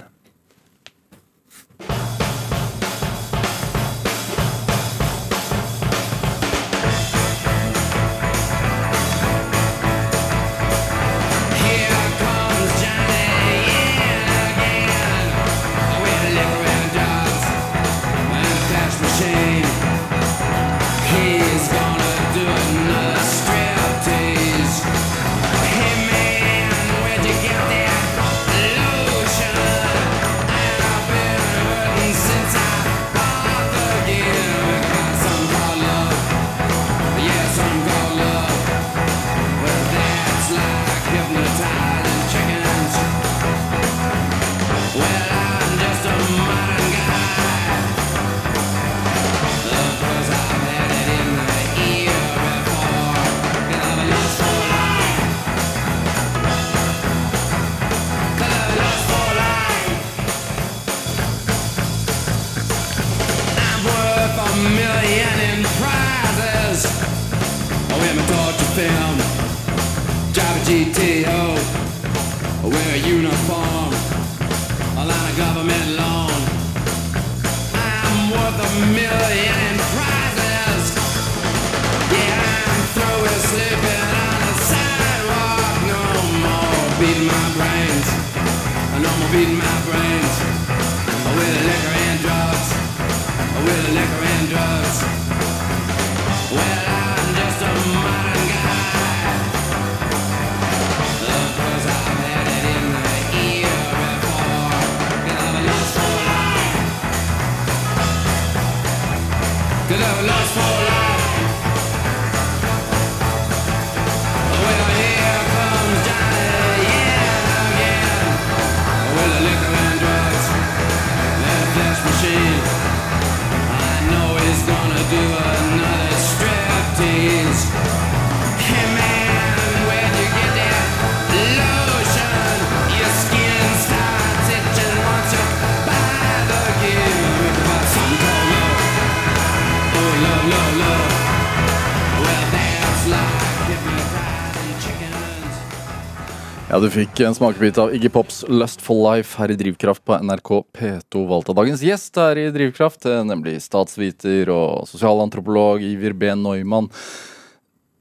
B: Ja, Du fikk en smakebit av Iggy Pops 'Lustful Life' her i Drivkraft på NRK P2 valgt av dagens gjest her i Drivkraft, eh, nemlig statsviter og sosialantropolog Iver B. Neumann.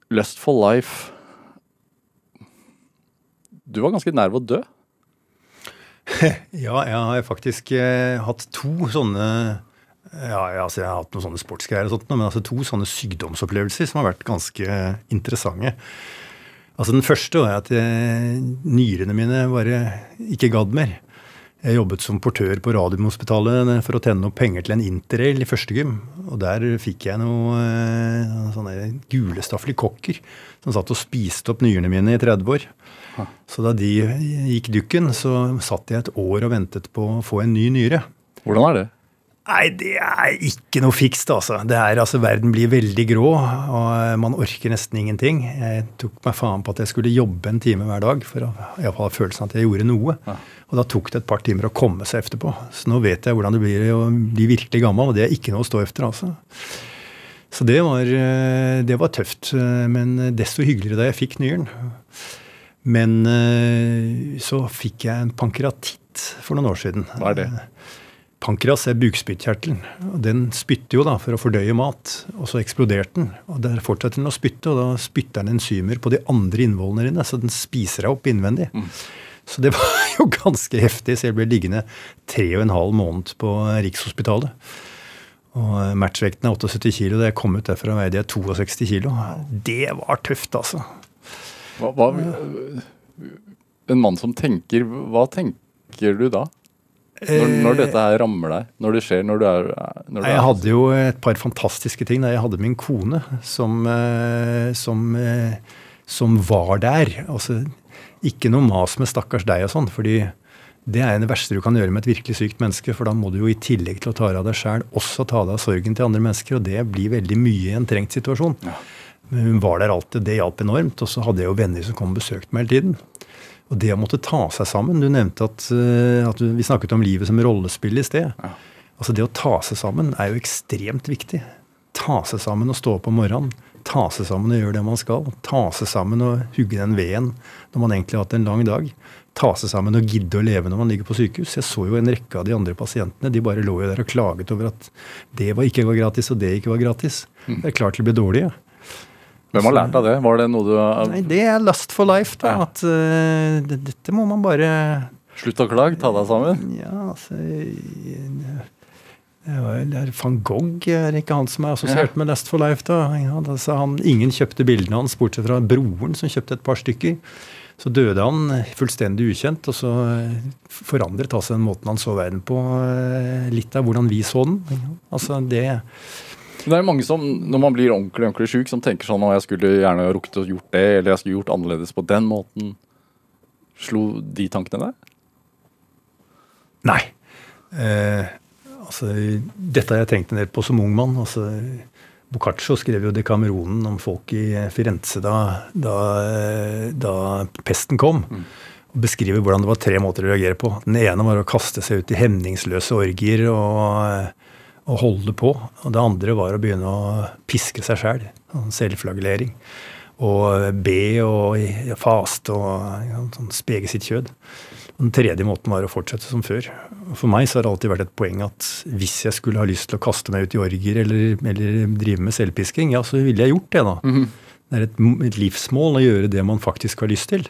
B: 'Lustful Life' Du var ganske nær ved å dø.
C: Ja, jeg har faktisk eh, hatt to sånne ja, jeg, altså Jeg har hatt noen sånne sportsgreier, og sånt, men altså to sånne sykdomsopplevelser som har vært ganske interessante. Altså Den første var at eh, nyrene mine bare ikke gadd mer. Jeg jobbet som portør på Radiumhospitalet for å tjene noe penger til en interrail i første gym. Og der fikk jeg noe eh, sånne gulestaflige kokker som satt og spiste opp nyrene mine i 30 år. Så da de gikk dukken, så satt jeg et år og ventet på å få en ny nyre.
B: Hvordan er det?
C: Nei, det er ikke noe fikst, altså. Det er, altså. Verden blir veldig grå, og man orker nesten ingenting. Jeg tok meg faen på at jeg skulle jobbe en time hver dag for å i hvert fall ha følelsen at jeg gjorde noe. Og da tok det et par timer å komme seg etterpå. Så nå vet jeg hvordan det blir å bli virkelig gammel, og det er ikke noe å stå efter, altså. Så det var, eh, det var tøft, eh, men desto hyggeligere da jeg fikk nyren. Men eh, så fikk jeg en pankeratitt for noen år siden.
B: Hva er det?
C: Pankreas er bukspyttkjertelen. Den spytter jo da for å fordøye mat, og så eksploderte den. og Der fortsetter den å spytte, og da spytter den enzymer på de andre innvollene dine, så den spiser deg opp innvendig. Så det var jo ganske heftig, så jeg ble liggende tre og en halv måned på Rikshospitalet. Og eh, matchvekten er 78 kilo. Da jeg kom ut derfra, veide jeg 62 kilo. Det var tøft, altså.
B: Hva, hva, en mann som tenker Hva tenker du da? Når, når dette her rammer deg? Når det skjer? Når du er, når du
C: Jeg
B: er
C: hadde jo et par fantastiske ting. da Jeg hadde min kone som, eh, som, eh, som var der. Altså, ikke noe mas med 'stakkars deg' og sånn. fordi det er det verste du kan gjøre med et virkelig sykt menneske. For da må du jo i tillegg til å ta deg av deg sjæl, også ta deg av sorgen til andre mennesker. Og det blir veldig mye i en trengt situasjon. Men hun var der alltid. Det hjalp enormt. Og så hadde jeg jo venner som kom og besøkte meg hele tiden. Og det å måtte ta seg sammen Du nevnte at, eh, at vi snakket om livet som rollespill i sted. Altså Det å ta seg sammen er jo ekstremt viktig. Ta seg sammen og stå opp om morgenen. Ta seg sammen og gjøre det man skal. Ta seg sammen og hugge den veden når man egentlig har hatt en lang dag. Ta seg sammen og gidde å leve når man ligger på sykehus. Jeg så jo en rekke av de andre pasientene. De bare lå jo der og klaget over at det var ikke var gratis, og det ikke var gratis. Det er klart de ble dårlige.
B: Hvem har lært av det? Var det noe du
C: Nei, det er lust for life, da.
B: Ja.
C: At uh, det, dette må man bare
B: Slutt å klage, ta deg sammen?
C: Ja, altså det var, er Van Gogh er ikke han som er assosiert med Last for Life. da. Ja, da sa han, ingen kjøpte bildene hans, bortsett fra broren som kjøpte et par stykker. Så døde han fullstendig ukjent, og så eh, forandret altså den måten han så verden på, eh, litt av hvordan vi så den. Altså det,
B: Det er mange som, når man blir ordentlig ordentlig syk, som tenker sånn at jeg skulle gjerne rukket å gjort det, eller jeg skulle gjort annerledes på den måten. Slo de tankene deg?
C: Nei. Eh, altså, dette har jeg tenkt en del på som ung mann. Altså, Boccaccio skrev jo Decameronen om folk i Firenze da, da, da pesten kom. Og beskriver hvordan det var tre måter å reagere på. Den ene var å kaste seg ut i hemningsløse orgier og, og holde på. Og det andre var å begynne å piske seg sjæl. Selv, selvflagellering. Og be og faste og ja, sånn spege sitt kjød. Og den tredje måten var å fortsette som før. For meg så har det alltid vært et poeng at hvis jeg skulle ha lyst til å kaste meg ut i orger eller, eller drive med selvpisking, ja, så ville jeg gjort det, da. Det er et, et livsmål å gjøre det man faktisk har lyst til.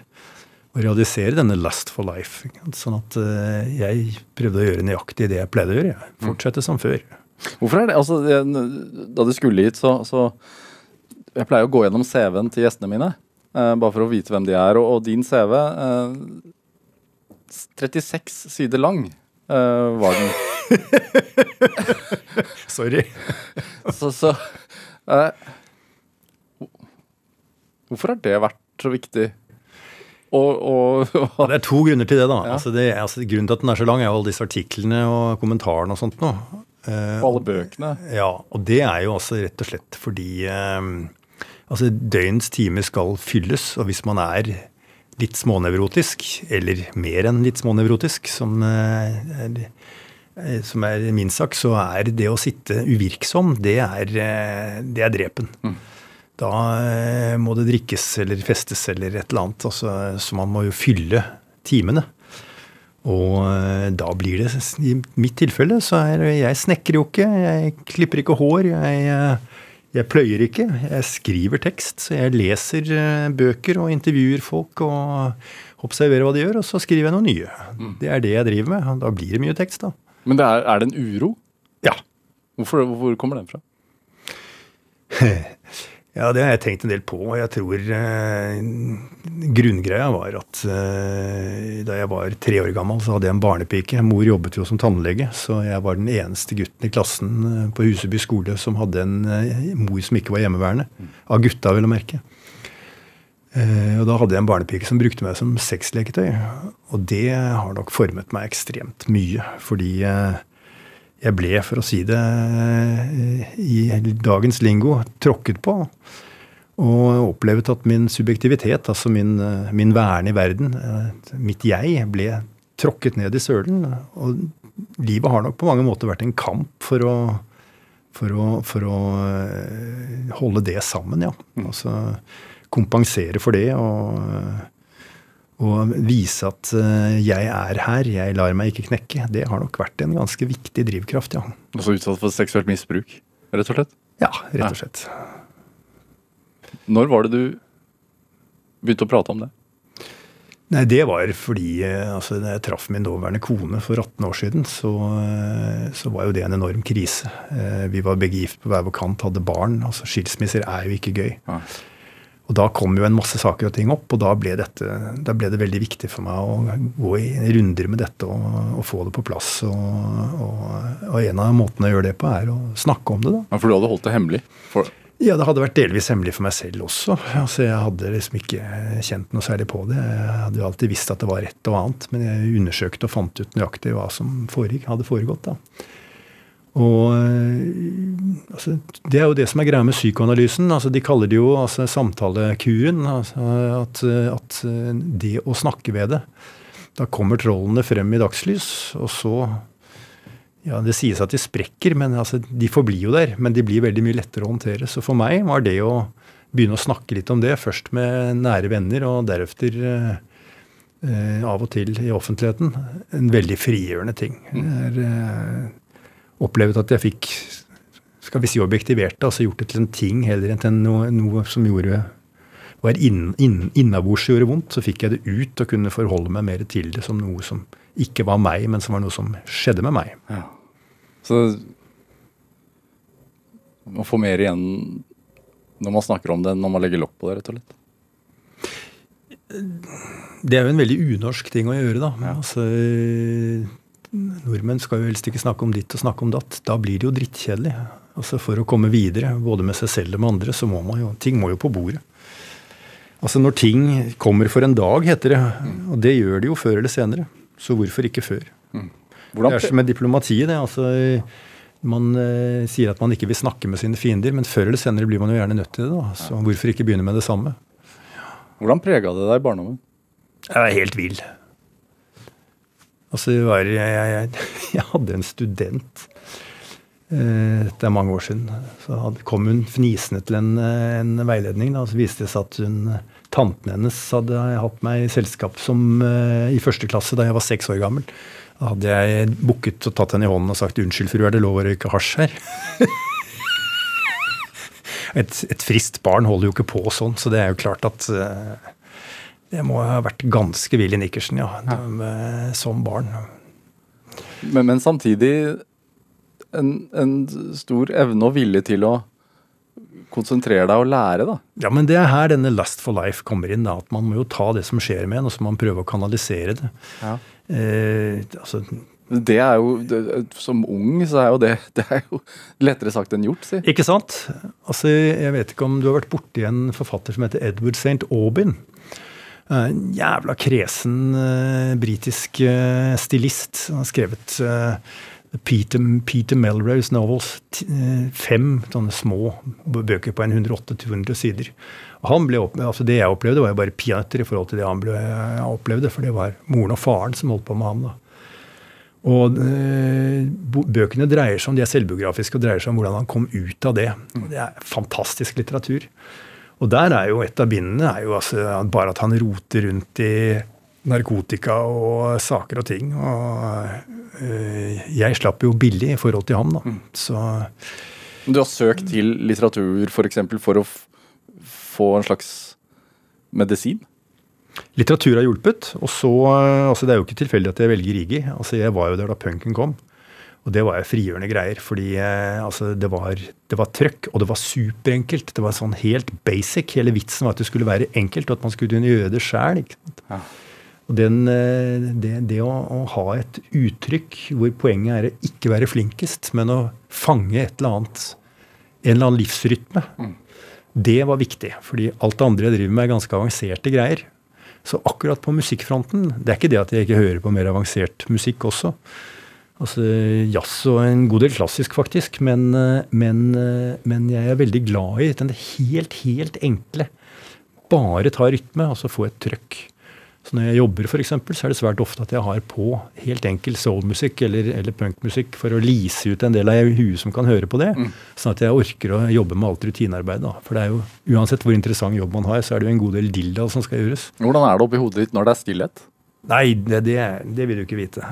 C: Å realisere denne last for life. Sånn at eh, jeg prøvde å gjøre nøyaktig det jeg pleide å gjøre. jeg. Fortsette som før.
B: Hvorfor er det altså, Da du skulle hit, så, så Jeg pleier å gå gjennom CV-en til gjestene mine. eh, bare for å vite hvem de er. Og, og din CV eh, 36 sider lang eh, var den.
C: Sorry.
B: Så, så eh, Hvorfor har det vært så viktig? Og, og,
C: og. det er to grunner til det. da.
B: Ja.
C: Altså det, altså grunnen til at den er så lang, er jo alle disse artiklene og kommentarene og sånt nå. Eh,
B: og alle bøkene.
C: Ja, og det er jo også rett og slett fordi eh, altså døgnets timer skal fylles, og hvis man er litt smånevrotisk, eller mer enn litt smånevrotisk, som, eh, er, som er min sak, så er det å sitte uvirksom, det er, det er drepen. Da eh, må det drikkes eller festes eller et eller annet, altså, så man må jo fylle timene. Og eh, da blir det, i mitt tilfelle, så er jeg snekrer jo ikke, jeg klipper ikke hår, jeg, eh, jeg pløyer ikke. Jeg skriver tekst, så jeg leser eh, bøker og intervjuer folk og observerer hva de gjør, og så skriver jeg noe nye. Det er det jeg driver med. Da blir det mye tekst, da.
B: Men det er, er det en uro?
C: Ja.
B: Hvorfor, hvor kommer den fra?
C: Ja, det har jeg tenkt en del på. Jeg tror eh, grunngreia var at eh, da jeg var tre år gammel, så hadde jeg en barnepike. Mor jobbet jo som tannlege, så jeg var den eneste gutten i klassen eh, på Huseby skole som hadde en eh, mor som ikke var hjemmeværende. Av gutta, vil jeg merke. Eh, og da hadde jeg en barnepike som brukte meg som sexleketøy. Og det har nok formet meg ekstremt mye, fordi eh, jeg ble, for å si det eh, i dagens lingo, tråkket på. Og opplevde at min subjektivitet, altså min, eh, min verne i verden, eh, mitt jeg, ble tråkket ned i sølen. Og livet har nok på mange måter vært en kamp for å, for å, for å holde det sammen, ja. Altså kompensere for det og, og vise at eh, jeg er her, jeg lar meg ikke knekke. Det har nok vært en ganske viktig drivkraft, ja.
B: Også utsatt for seksuelt misbruk, rett og slett?
C: Ja, rett og slett.
B: Når var det du begynte å prate om det?
C: Nei, det var fordi eh, altså, da jeg traff min nåværende kone for 18 år siden, så, eh, så var jo det en enorm krise. Vi var begge gift på hver vår kant, hadde barn. altså Skilsmisser er jo ikke gøy.
B: Ja.
C: Og da kom jo en masse saker og ting opp, og da ble, dette, da ble det veldig viktig for meg å gå i runder med dette og, og få det på plass. Og, og, og en av måtene å gjøre det på, er å snakke om det, da.
B: Ja, for du hadde holdt det hemmelig? For,
C: Ja, det hadde vært delvis hemmelig for meg selv også. Altså, Jeg hadde liksom ikke kjent noe særlig på det. Jeg hadde jo alltid visst at det var et og annet, men jeg undersøkte og fant ut nøyaktig hva som foregikk, hadde foregått. da. Og øh, altså, Det er jo det som er greia med psykoanalysen. altså De kaller det jo altså, samtalekuren. Altså, at, at det å snakke ved det Da kommer trollene frem i dagslys, og så ja, Det sies at de sprekker, men altså, de forblir jo der. Men de blir veldig mye lettere å håndtere. Så for meg var det å begynne å snakke litt om det, først med nære venner, og deretter eh, eh, av og til i offentligheten, en veldig frigjørende ting. Det er... eh, opplevd at jeg fikk skal vi si objektivert det, altså gjort det til en ting heller enn til noe, noe som gjorde var inn, inn, innabords gjorde vondt, så fikk jeg det ut og kunne forholde meg mer til det som noe som ikke var meg, men som var noe som skjedde med meg.
B: ja. Så man får mer igjen når man snakker om det, enn når man legger lokk på det, rett og slett.
C: Det er jo en veldig unorsk ting å gjøre, da. Altså, nordmenn skal jo helst ikke snakke om ditt og snakke om datt. Da blir det jo drittkjedelig. Altså For å komme videre, både med seg selv og med andre, så må man jo Ting må jo på bordet. Altså Når ting kommer for en dag, heter det. Og det gjør det jo før eller senere. Så hvorfor ikke før?
B: Hvordan,
C: Det er som med diplomatiet. det, altså Man eh, sier at man ikke vil snakke med sine fiender, men før eller senere blir man jo gjerne nødt til det. da, Så hvorfor ikke begynne med det samme?
B: hvordan prega det deg i barndommen?
C: Jeg var helt vill. Altså, det var, jeg, jeg, jeg hadde en student eh, Dette er mange år siden. Så kom hun fnisende til en, en veiledning. Da, og så viste det seg at hun tanten hennes hadde hatt meg i selskap som, eh, i første klasse da jeg var seks år gammel. Da hadde jeg bukket og tatt henne i hånden og sagt 'unnskyld, fru, er det lov å røyke hasj her'? et, et friskt barn holder jo ikke på sånn, så det er jo klart at eh, det må ha vært ganske vill i nikkersen, ja, De, som barn.
B: Men, men samtidig en, en stor evne og vilje til å konsentrere deg og lære, da.
C: Ja, men det er her denne Lust for life kommer inn. da, At man må jo ta det som skjer med en, og så må man prøve å kanalisere det.
B: Ja.
C: Eh, altså,
B: Det er jo, det, Som ung så er jo det, det er jo lettere sagt enn gjort, si.
C: ikke sant? Altså, Jeg vet ikke om du har vært borti en forfatter som heter Edward St. Aubin. Eh, En jævla kresen uh, britisk uh, stilist. Han har skrevet uh, Peter, Peter Melrose novels. Fem sånne små bøker på en 108-200 sider. Han ble opp, altså Det jeg opplevde, var jo bare peanøtter i forhold til det han ble, opplevde. For det var moren og faren som holdt på med ham. da. Og Bøkene dreier seg om, de er selvbiografiske og dreier seg om hvordan han kom ut av det. Det er fantastisk litteratur. Og der er jo et av bindene er jo altså bare at han roter rundt i narkotika og saker og ting. Og øh, jeg slapp jo billig i forhold til ham, da. Så
B: Du har søkt til litteratur f.eks. For, eksempel, for å få en slags medisin?
C: litteratur har hjulpet. Og så eh, Altså, det er jo ikke tilfeldig at jeg velger Rigi. Altså, jeg var jo der da punken kom. Og det var jo frigjørende greier, fordi eh, altså, det, var, det var trøkk, og det var superenkelt. Det var sånn helt basic. Hele vitsen var at det skulle være enkelt, og at man skulle kunne gjøre det sjæl.
B: Ja.
C: Og den, eh, det, det å, å ha et uttrykk hvor poenget er å ikke være flinkest, men å fange et eller annet, en eller annen livsrytme, det var viktig. Fordi alt det andre jeg driver med, er ganske avanserte greier. Så akkurat på musikkfronten Det er ikke det at jeg ikke hører på mer avansert musikk også. Altså jazz og en god del klassisk, faktisk. Men, eh, men, eh, men jeg er veldig glad i den helt, helt enkle. Bare ta rytme, altså få et trøkk. Så når jeg jobber, for eksempel, så er det svært ofte at jeg har på helt enkel soulmusikk eller, eller punkmusikk for å lise ut en del av huet som kan høre på det. Sånn at jeg orker å jobbe med alt rutinearbeidet. For det er jo, uansett hvor interessant jobb man har, så er det jo en god del dilldall som skal gjøres.
B: Hvordan er det oppi hodet ditt når det er stillhet?
C: Nei, det, det, det vil du ikke vite.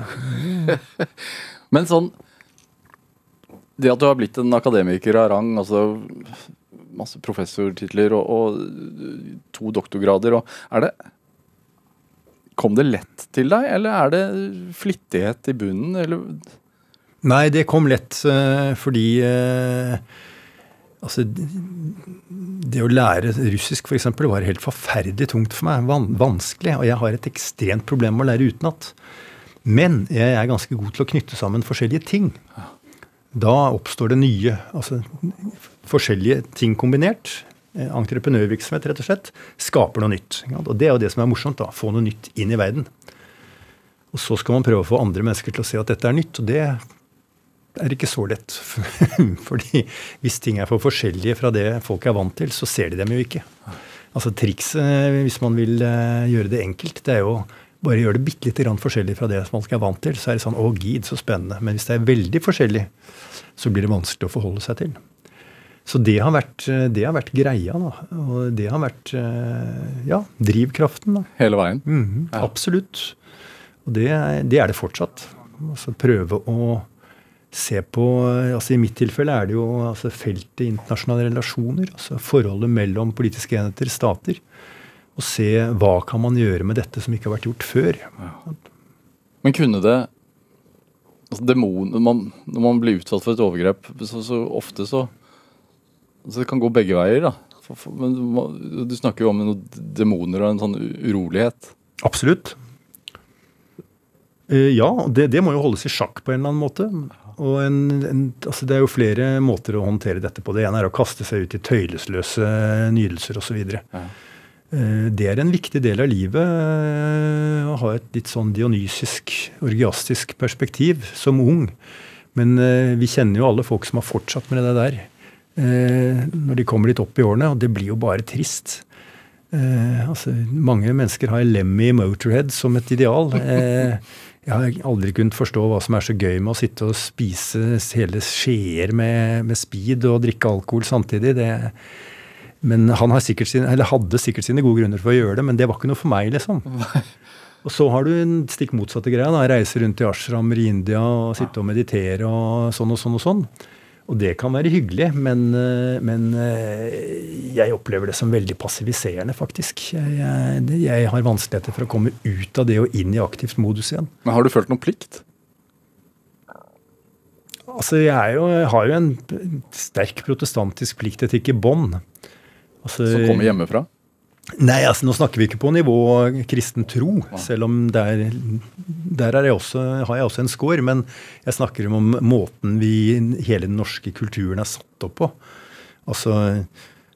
B: Men sånn Det at du har blitt en akademiker av rang, altså masse professortitler og, og to doktorgrader, og er det Kom det lett til deg, eller er det flittighet i bunnen, eller
C: Nei, det kom lett eh, fordi eh, Altså, det å lære russisk f.eks. var helt forferdelig tungt for meg. Van vanskelig. Og jeg har et ekstremt problem med å lære utenat. Men jeg er ganske god til å knytte sammen forskjellige ting. Da oppstår det nye. Altså forskjellige ting kombinert. eh, Entreprenørvirksomhet, rett og slett, skaper noe nytt. Og det er jo det som er morsomt. da, Få noe nytt inn i verden. Og så skal man prøve å få andre mennesker til å se at dette er nytt. Og det er ikke så lett. Fordi hvis ting er for forskjellige fra det folk er vant til, så ser de dem jo ikke. Altså Trikset, hvis man vil eh, gjøre det enkelt, det er jo bare gjøre det bitte lite grann forskjellig fra det som folk er vant til. Så er det sånn å gid, så spennende. Men hvis det er veldig forskjellig, så blir det vanskelig å forholde seg til. Så det har vært, det har vært greia, da. Og det har vært eh, ja, drivkraften. da.
B: hele veien?
C: Mhm,
B: Ja.
C: Absolutt. Og det, det er det fortsatt. Altså prøve å se på altså I mitt tilfelle er det jo altså feltet internasjonale relasjoner. altså Forholdet mellom politiske enheter, stater. Og se hva kan man gjøre med dette som ikke har vært gjort før.
B: Men kunne det altså demon, man, Når man blir utsatt for et overgrep, så, så ofte så altså Det kan gå begge veier, da. For, for, men du du snakker jo om noen demoner og en sånn urolighet.
C: Absolutt. Eh, Ja, det, det må jo holdes i sjakk på en eller annen måte. Og en, en, altså det er jo flere måter å håndtere dette på. Det ene er å kaste seg ut i tøylesløse nydelser osv.
B: Ja.
C: Eh, Det er en viktig del av livet eh, å ha et litt sånn dionysisk, orgiastisk perspektiv som ung. Men eh, vi kjenner jo alle folk som har fortsatt med det der når de kommer litt opp i årene, og det blir jo bare trist. Eh, altså, mange mennesker har Lemmy Motorhead som et ideal. Eh, jeg har aldri kunnet forstå hva som er så gøy med å sitte og spise hele skjeer med, med speed og drikke alkohol samtidig. Det, Men han har sikkert sin, eller hadde sikkert sine gode grunner for å gjøre det, men det var ikke noe for meg, liksom. Og så har du en stikk motsatte greia. da, Reise rundt i ashramer i India og sitte og meditere og sånn og sånn og sånn. Og det kan være hyggelig, men, eh, men eh, jeg opplever det som veldig passiviserende, faktisk. Jeg, jeg, jeg har vanskeligheter for å komme ut av det og inn i aktivt modus igjen.
B: Men har du følt noen plikt?
C: Altså, jeg, jo, jeg har jo en sterk protestantisk pliktetikk i bånn. Altså,
B: Som kommer hjemmefra?
C: Nei, altså nå snakker vi ikke på nivå kristen tro, selv om der, der er jeg også, har jeg også en score. Men jeg snakker om måten vi, hele den norske kulturen er satt opp på. Altså,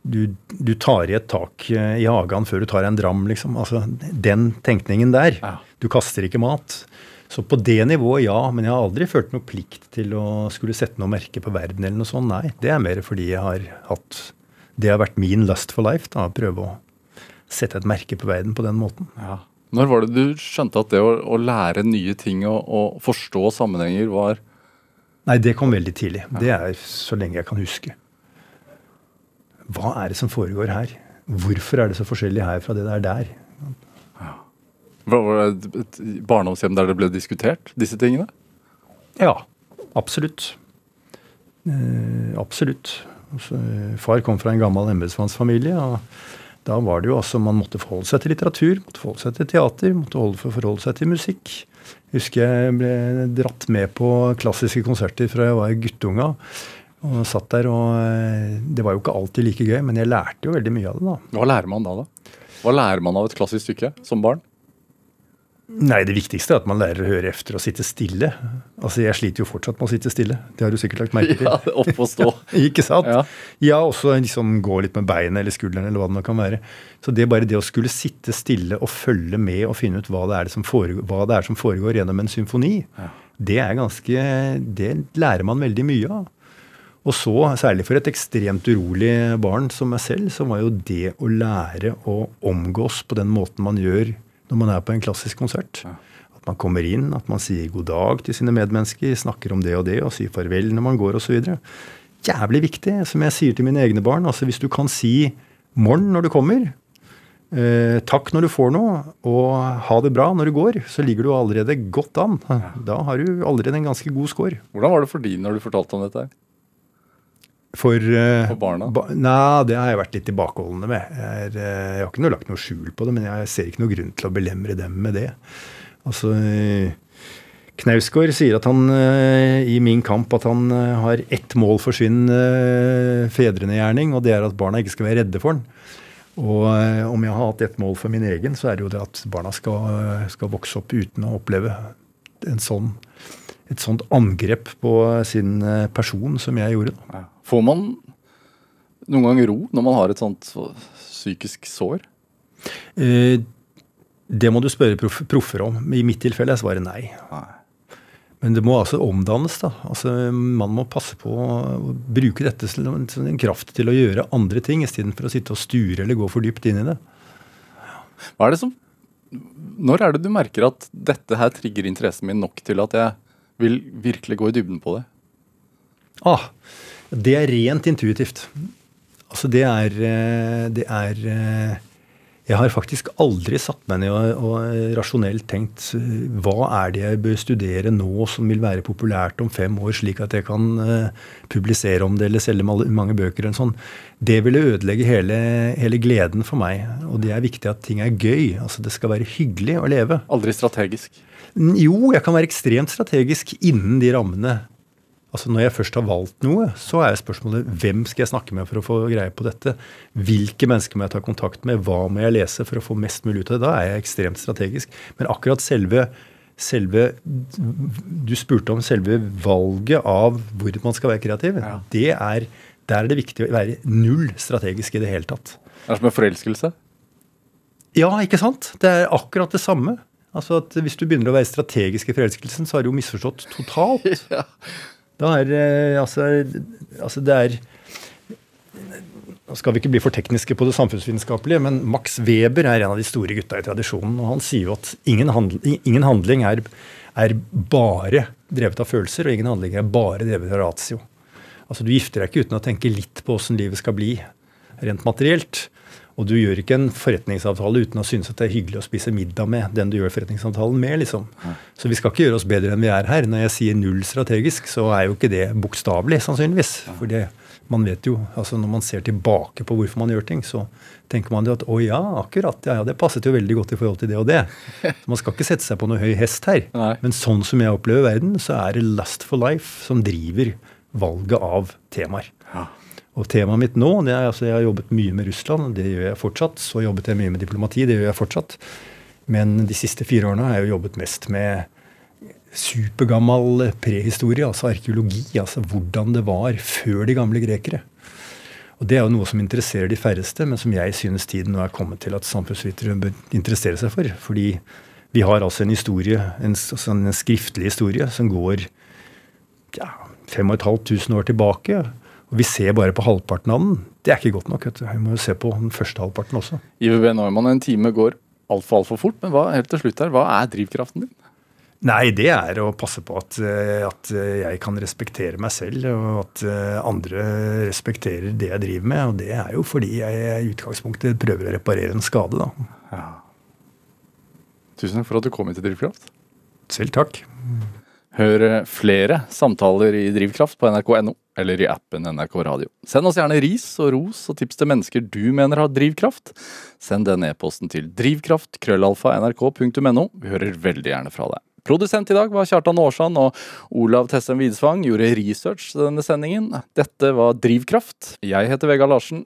C: du, du tar i et tak i hagen før du tar en dram, liksom. Altså, den tenkningen der.
B: Ja.
C: Du kaster ikke mat. Så på det nivået, ja. Men jeg har aldri følt noe plikt til å skulle sette noe merke på verden eller noe sånt. Nei, det er mer fordi jeg har hatt Det har vært min lust for life. da, å Prøve å sette et merke på verden på den måten.
B: Ja. Når var det du skjønte at det å, å lære nye ting og, og forstå sammenhenger var
C: Nei, det kom veldig tidlig. Det er så lenge jeg kan huske. Hva er det som foregår her? Hvorfor er det så forskjellig her fra det det er der?
B: Var var det et- barndomshjem der det ble diskutert, disse tingene?
C: Ja, absolutt. Eh, absolutt. Altså, far kom fra en gammel embetsmannsfamilie. og Da var det jo altså man måtte forholde seg til litteratur, måtte forholde seg til teater, måtte forholde seg til musikk. Jeg husker jeg ble dratt med på klassiske konserter fra jeg var guttunga. Og satt der, og eh, Det var jo ikke alltid like gøy, men jeg lærte jo veldig mye av det. da.
B: Hva lærer man da, da? Hva lærer man av et klassisk stykke som barn?
C: Nei, det viktigste er at man lærer å høre efter og sitte stille. Altså, Jeg sliter jo fortsatt med å sitte stille. Det har du sikkert lagt merke til.
B: Ja, Opp og stå.
C: Ikke sant?
B: Ja.
C: Ja, også liksom gå litt med beinet eller skulderen eller hva det nå kan være. Så det er bare det å skulle sitte stille og følge med og finne ut hva det er, det som, foregår, hva det er som foregår gjennom en symfoni, det er ganske Det lærer man veldig mye av. Og så, særlig for et ekstremt urolig barn som meg selv, så var jo det å lære å omgås på den måten man gjør når man er på en klassisk konsert. At man kommer inn, at man sier god dag til sine medmennesker, snakker om det og det, og sier farvel når man går osv. Jævlig viktig, som jeg sier til mine egne barn. altså Hvis du kan si morgen når du kommer, eh, takk når du får noe, og ha det bra når du går, så ligger du allerede godt an. Da har du allerede en ganske god score.
B: Hvordan var det for din når du fortalte om dette? her?
C: For, uh,
B: For barna?
C: Ba, nei, det har jeg vært litt tilbakeholdende med. Jeg, er, eh, jeg har ikke noe lagt noe skjul på det, men jeg ser ikke noe grunn til å belemre dem med det. Altså, eh, Knausgård sier at han i Min kamp at han har ett mål for sin fedrende gjerning, og det er at barna ikke skal være redde for han. Og om jeg har hatt ett mål for min egen, så er det jo det at barna skal, skal vokse opp uten å oppleve en sånn, et sånt angrep på sin person som jeg gjorde. da.
B: Får man noen gang ro når man har et sånt psykisk sår?
C: Eh, det må du spørre proff, proffer om. I mitt tilfelle er svaret nei.
B: Nei.
C: Men det må altså omdannes. da. Altså, Man må passe på å bruke dette som en kraft til å gjøre andre ting, istedenfor å sitte og sture eller gå for dypt inn i det.
B: Hva er det som Når er det du merker at dette her trigger interessen min nok til at jeg vil virkelig gå i dybden på det?
C: Ah, det er rent intuitivt. Altså, det er, eh, det er eh, Jeg har faktisk aldri satt meg ned og, og rasjonelt tenkt eh, hva er det jeg bør studere nå som vil være populært om fem år, slik at jeg kan eh, publisere om det eller selge mange bøker. eller sånn. Det ville ødelegge hele, hele gleden for meg. Og det er viktig at ting er gøy. Altså, det skal være hyggelig å leve.
B: Aldri strategisk.
C: Jo, jeg kan være ekstremt strategisk innen de rammene. Altså Når jeg først har valgt noe, så er spørsmålet hvem skal jeg snakke med for å få greie på dette? Hvilke mennesker må jeg ta kontakt med? Hva må jeg lese for å få mest mulig ut av det? Da er jeg ekstremt strategisk. Men akkurat selve, selve Du spurte om selve valget av hvor man skal være kreativ.
B: Ja.
C: Det er, der er det viktig å være null strategisk i det hele tatt.
B: Det er som en forelskelse.
C: Ja, ikke sant? Det er akkurat det samme. Altså at Hvis du begynner å være strategisk i forelskelsen, så har du jo misforstått totalt.
B: Ja.
C: Da er eh, altså, altså det er Nå skal vi ikke bli for tekniske på det samfunnsvitenskapelige, men Max Weber er en av de store gutta i tradisjonen. og Han sier jo at ingen, handling, ingen handling er, er bare drevet av følelser, og ingen handling er bare drevet av ratio. Altså Du gifter deg ikke uten å tenke litt på åssen livet skal bli. rent materielt. Og du gjør ikke en forretningsavtale uten å synes at det er hyggelig å spise middag med den du gjør forretningsavtalen med. liksom. Så vi skal ikke gjøre oss bedre enn vi er her. Når jeg sier null strategisk, så er jo ikke det bokstavelig, sannsynligvis. For det, man vet jo, altså når man ser tilbake på hvorfor man gjør ting, så tenker man jo at å ja, akkurat, ja, ja, det passet jo veldig godt i forhold til det og det. Så man skal ikke sette seg på noe høy hest her. Men sånn som jeg opplever verden, så er det Last for Life som driver valget av temaer. Og temaet mitt nå det er altså Jeg har jobbet mye med Russland, det gjør jeg fortsatt. Så jobbet jeg mye med diplomati, det gjør jeg fortsatt. Men de siste fire årene har jeg jo jobbet mest med supergammel prehistorie, altså arkeologi. Altså hvordan det var før de gamle grekere. Og Det er jo noe som interesserer de færreste, men som jeg synes tiden nå er kommet til at samfunnsvitere bør interessere seg for. Fordi vi har altså en historie, en, altså en skriftlig historie som går ja, 5500 år tilbake. Og vi ser bare på halvparten av den. Det er ikke godt nok. vet du. Vi må jo se på den første halvparten også.
B: IVB. Neumann, en time går altfor altfor fort, men hva, helt til slutt her, hva er drivkraften din?
C: Nei, det er å passe på at, eh, at jeg kan respektere meg selv, og at eh, andre respekterer det jeg driver med. Og det er jo fordi jeg i utgangspunktet prøver å reparere en skade, da.
B: Tusen takk for at du kom hit til Drivkraft.
C: Selv takk.
B: Hør flere samtaler i Drivkraft på nrk.no eller i appen NRK Radio. Send oss gjerne ris og ros og tips til mennesker du mener har drivkraft. Send den e-posten til drivkraft.krøllalfa.nrk.no. Vi hører veldig gjerne fra deg. Produsent i dag var Kjartan Aarsand, og Olav Tessem Widsvang gjorde research til denne sendingen. Dette var Drivkraft. Jeg heter Vegard Larsen.